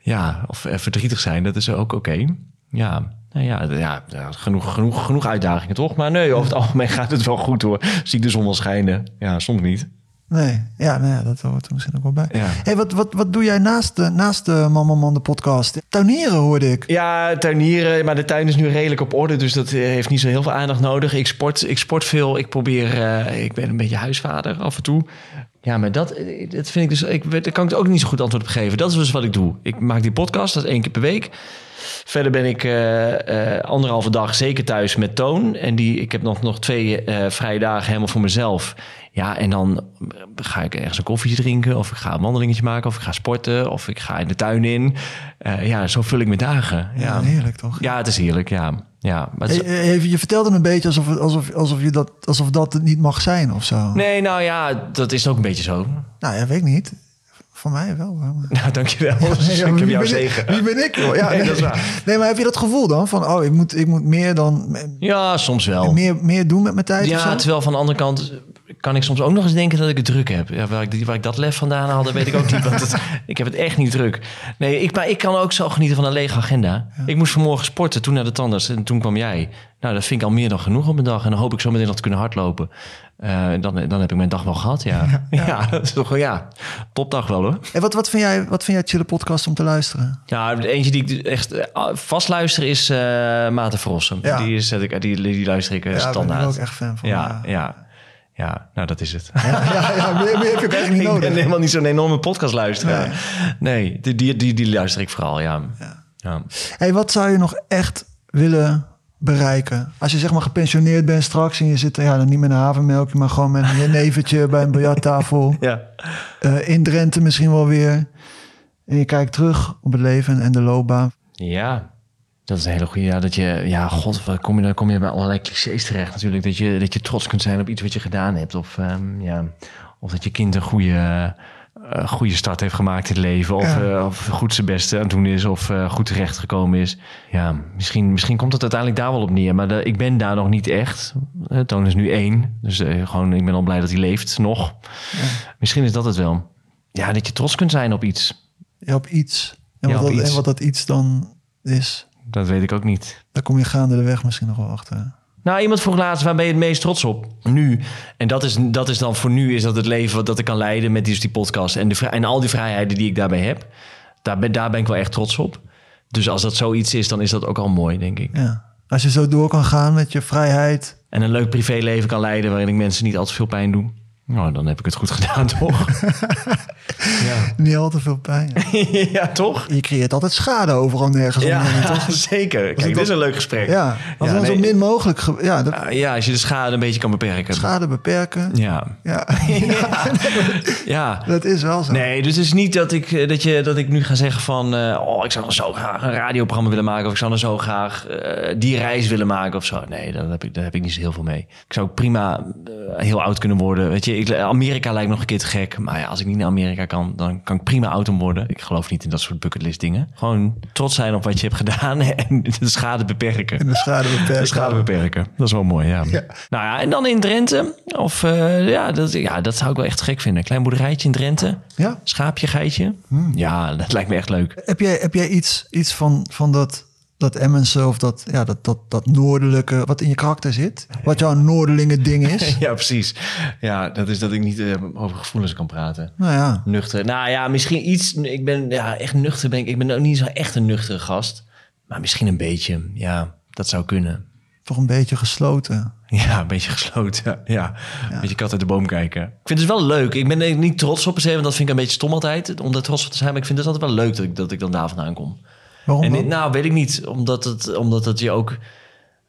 Speaker 1: ja, of verdrietig zijn. Dat is ook oké. Okay. Ja, nou ja, ja, genoeg, genoeg, genoeg uitdagingen toch? Maar nee, over het algemeen gaat het wel goed hoor. Zie ik de zon wel schijnen. Ja, soms niet.
Speaker 2: Nee, ja, nou ja dat hoort er misschien ook wel bij. Ja. Hey, wat, wat, wat doe jij naast de, naast de Man, Man, Man, de podcast? Tuinieren hoorde ik.
Speaker 1: Ja, tuinieren. Maar de tuin is nu redelijk op orde. Dus dat heeft niet zo heel veel aandacht nodig. Ik sport, ik sport veel. Ik probeer... Uh, ik ben een beetje huisvader af en toe. Ja, maar dat, dat vind ik dus... Ik, daar kan ik ook niet zo goed antwoord op geven. Dat is dus wat ik doe. Ik maak die podcast, dat is één keer per week. Verder ben ik uh, uh, anderhalve dag zeker thuis met Toon. En die, ik heb nog, nog twee uh, vrije dagen helemaal voor mezelf. Ja, en dan ga ik ergens een koffietje drinken... of ik ga een wandelingetje maken, of ik ga sporten... of ik ga in de tuin in. ja, zo vul ik mijn dagen. Ja,
Speaker 2: ja, heerlijk toch?
Speaker 1: Ja, het is heerlijk, ja. ja maar is...
Speaker 2: hey, je vertelde een beetje alsof, alsof, alsof, je dat, alsof dat het niet mag zijn of zo.
Speaker 1: Nee, nou ja, dat is ook een beetje zo.
Speaker 2: Nou ja, weet ik niet. Voor mij wel.
Speaker 1: Nou, dankjewel. Ja, nee, ik heb jou
Speaker 2: ben
Speaker 1: zegen.
Speaker 2: Wie ben ik? Ja,
Speaker 1: nee,
Speaker 2: nee,
Speaker 1: dat is waar.
Speaker 2: Nee, maar heb je dat gevoel dan? Van, oh, ik moet, ik moet meer dan...
Speaker 1: Ja, soms wel.
Speaker 2: Meer, meer doen met mijn tijd
Speaker 1: Ja, terwijl van de andere kant kan ik soms ook nog eens denken dat ik het druk heb. Ja, waar, ik, waar ik dat lef vandaan haalde, weet ik ook niet. Want het, ik heb het echt niet druk. Nee, ik, maar ik kan ook zo genieten van een lege agenda. Ja. Ik moest vanmorgen sporten, toen naar de tandarts en toen kwam jij. Nou, dat vind ik al meer dan genoeg op mijn dag. En dan hoop ik zo meteen nog te kunnen hardlopen. Uh, dan, dan heb ik mijn dag wel gehad, ja. Ja, dat is toch wel, ja, topdag wel hoor.
Speaker 2: En wat, wat, vind jij, wat vind jij chille podcast om te luisteren?
Speaker 1: Ja, eentje die ik echt vast luister is uh, Maarten Verrossen. Ja. Die, is, die, die, die luister ik
Speaker 2: ja,
Speaker 1: standaard.
Speaker 2: Ja, ben ik ook echt fan van.
Speaker 1: Ja, ja. Ja. Nou dat is het.
Speaker 2: Ja, ja, ja meer, meer heb je ook echt niet nodig.
Speaker 1: Ik ben helemaal niet zo'n enorme podcast luisteren. Nee, nee die, die, die, die luister ik vooral, ja.
Speaker 2: ja.
Speaker 1: ja.
Speaker 2: Hey, wat zou je nog echt willen bereiken? Als je zeg maar gepensioneerd bent straks en je zit ja, dan niet met een havermelk, maar gewoon met een neventje bij een biljarttafel.
Speaker 1: Ja.
Speaker 2: Uh, in Drenthe misschien wel weer. En je kijkt terug op het leven en de loopbaan.
Speaker 1: Ja, dat is een hele goede. Ja, dat je, ja, god, kom je, dan kom je bij allerlei clichés terecht natuurlijk. Dat je, dat je trots kunt zijn op iets wat je gedaan hebt. Of, um, ja, of dat je kind een goede, uh, goede start heeft gemaakt in het leven. Of, ja. uh, of goed zijn beste aan het doen is. Of uh, goed terecht gekomen is. Ja, misschien, misschien komt het uiteindelijk daar wel op neer. Maar de, ik ben daar nog niet echt. Toon is nu één. Dus gewoon, ik ben al blij dat hij leeft nog. Ja. Misschien is dat het wel. Ja, dat je trots kunt zijn op iets.
Speaker 2: Ja, op iets. En,
Speaker 1: Ja,
Speaker 2: wat,
Speaker 1: op
Speaker 2: dat,
Speaker 1: iets.
Speaker 2: en wat dat iets dan is.
Speaker 1: Dat weet ik ook niet.
Speaker 2: Daar kom je gaande de weg misschien nog wel achter.
Speaker 1: Nou, iemand vroeg laatst, waar ben je het meest trots op? Nu. En dat is, dat is dan voor nu, is dat het leven wat dat ik kan leiden met die, die podcast. En, de, en al die vrijheden die ik daarbij heb. Daar ben, daar ben ik wel echt trots op. Dus als dat zoiets is, dan is dat ook al mooi, denk ik.
Speaker 2: Ja. Als je zo door kan gaan met je vrijheid.
Speaker 1: En een leuk privéleven kan leiden waarin ik mensen niet al te veel pijn doe. Nou, dan heb ik het goed gedaan, toch? ja.
Speaker 2: Niet al te veel pijn.
Speaker 1: ja, toch?
Speaker 2: Je creëert altijd schade overal nergens
Speaker 1: Ja,
Speaker 2: omheen, toch?
Speaker 1: zeker. Kijk, dit is een leuk gesprek.
Speaker 2: Ja, als
Speaker 1: Ja,
Speaker 2: dan zo min mogelijk... ge- Ja, dat,
Speaker 1: Ja, als je de schade een beetje kan beperken.
Speaker 2: schade beperken.
Speaker 1: Ja.
Speaker 2: Ja,
Speaker 1: ja.
Speaker 2: dat is wel zo.
Speaker 1: Nee, dus het is niet dat ik, eh, dat je, dat ik nu ga zeggen van... eh, oh, ik zou nog zo graag een radioprogramma willen maken... of ik zou nog zo graag eh, die reis willen maken of zo. Nee, daar heb, ik, daar heb ik niet zo heel veel mee. Ik zou ook prima heel oud kunnen worden. Weet je, ik, Amerika lijkt nog een keer te gek. Maar ja, als ik niet naar Amerika kan, dan kan ik prima oud worden. Ik geloof niet in dat soort bucketlist dingen. Gewoon trots zijn op wat je hebt gedaan... en de schade beperken.
Speaker 2: En de schade beperken.
Speaker 1: De schade beperken. Dat is wel mooi, ja.
Speaker 2: Ja.
Speaker 1: Nou ja, en dan in Drenthe. Of eh, ja, dat, ja, dat zou ik wel echt gek vinden. Klein boerderijtje in Drenthe.
Speaker 2: Ja.
Speaker 1: Schaapje, geitje. Ja, dat lijkt me echt leuk.
Speaker 2: Heb jij, heb jij iets, iets van, van dat, dat Emmense of dat, ja, dat, dat, dat noordelijke... wat in je karakter zit? Wat jouw noorderlinge ding is?
Speaker 1: ja, precies. Ja, dat is dat ik niet eh, over gevoelens kan praten.
Speaker 2: Nou ja.
Speaker 1: Nuchter. Nou ja, misschien iets. Ik ben ja, echt nuchter. Ben ik. ik ben ook niet zo echt een nuchtere gast. Maar misschien een beetje. Ja, dat zou kunnen.
Speaker 2: toch een beetje gesloten.
Speaker 1: Ja, een beetje gesloten. Ja, een beetje kat uit de boom kijken. Ik vind het wel leuk. Ik ben er niet trots op per se, want dat vind ik een beetje stom altijd. Om daar trots op te zijn. Maar ik vind het altijd wel leuk dat ik, dat ik dan daar vandaan kom.
Speaker 2: Waarom
Speaker 1: En, nou, weet ik niet. Omdat het, omdat het je ook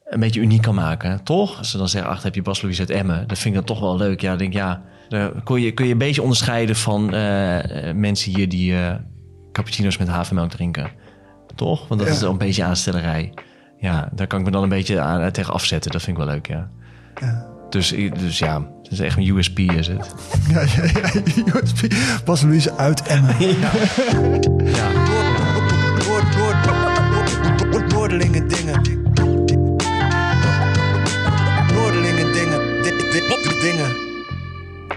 Speaker 1: een beetje uniek kan maken, toch? Als ze dan zeggen, ach, heb je Bas Louis uit Emmen. Dat vind ik dan toch wel leuk. Ja, ik denk ja, dan kun je, kun je een beetje onderscheiden van eh, eh, mensen hier die eh, cappuccino's met havermelk drinken. Toch? Want dat
Speaker 2: Ja.
Speaker 1: is dan een beetje aanstellerij. Ja, daar kan ik me dan een beetje aan, tegen afzetten. Dat vind ik wel leuk, ja. Dus, ik- dus ja, het is echt een USP is het.
Speaker 2: Ja, ja, ja, USP. Bas Louise uit Emmen.
Speaker 12: Noordelingen Dingen.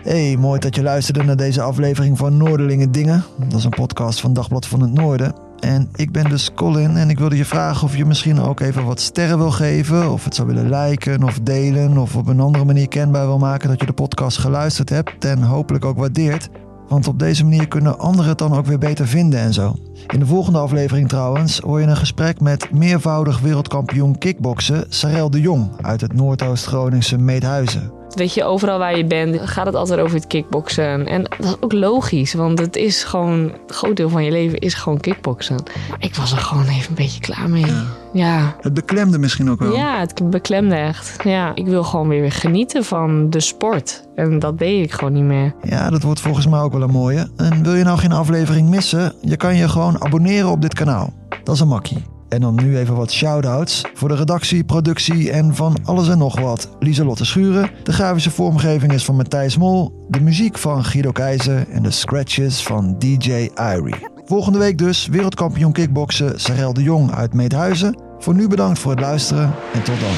Speaker 2: Hey, mooi dat je luisterde naar deze aflevering van Noorderlingen Dingen. Dat is een podcast van Dagblad van het Noorden. En ik ben dus Colin en ik wilde je vragen of je misschien ook even wat sterren wil geven. Of het zou willen liken of delen. Of op een andere manier kenbaar wil maken dat je de podcast geluisterd hebt. En hopelijk ook waardeert. Want op deze manier kunnen anderen het dan ook weer beter vinden en zo. In de volgende aflevering trouwens hoor je een gesprek met meervoudig wereldkampioen kickboksen Sarel de Jong uit het Noordoost-Groningse Meedhuizen.
Speaker 16: Weet je, overal waar je bent gaat het altijd over het kickboksen. En dat is ook logisch, want het is gewoon... Een groot deel van je leven is gewoon kickboksen. Ik was er gewoon even een beetje klaar mee. Ja.
Speaker 2: Het beklemde misschien ook wel.
Speaker 16: Ja, het beklemde echt. Ja, ik wil gewoon weer genieten van de sport. En dat deed ik gewoon niet meer.
Speaker 2: Ja, dat wordt volgens mij ook wel een mooie. En wil je nou geen aflevering missen? Je kan je gewoon abonneren op dit kanaal. Dat is een makkie. En dan nu even wat shout-outs voor de redactie, productie en van alles en nog wat. Lieselotte Schuren. De grafische vormgeving is van Matthijs Mol. De muziek van Guido Keizer en de scratches van DJ Irie. Volgende week dus wereldkampioen kickboksen Sarel de Jong uit Meedhuizen. Voor nu bedankt voor het luisteren en tot dan.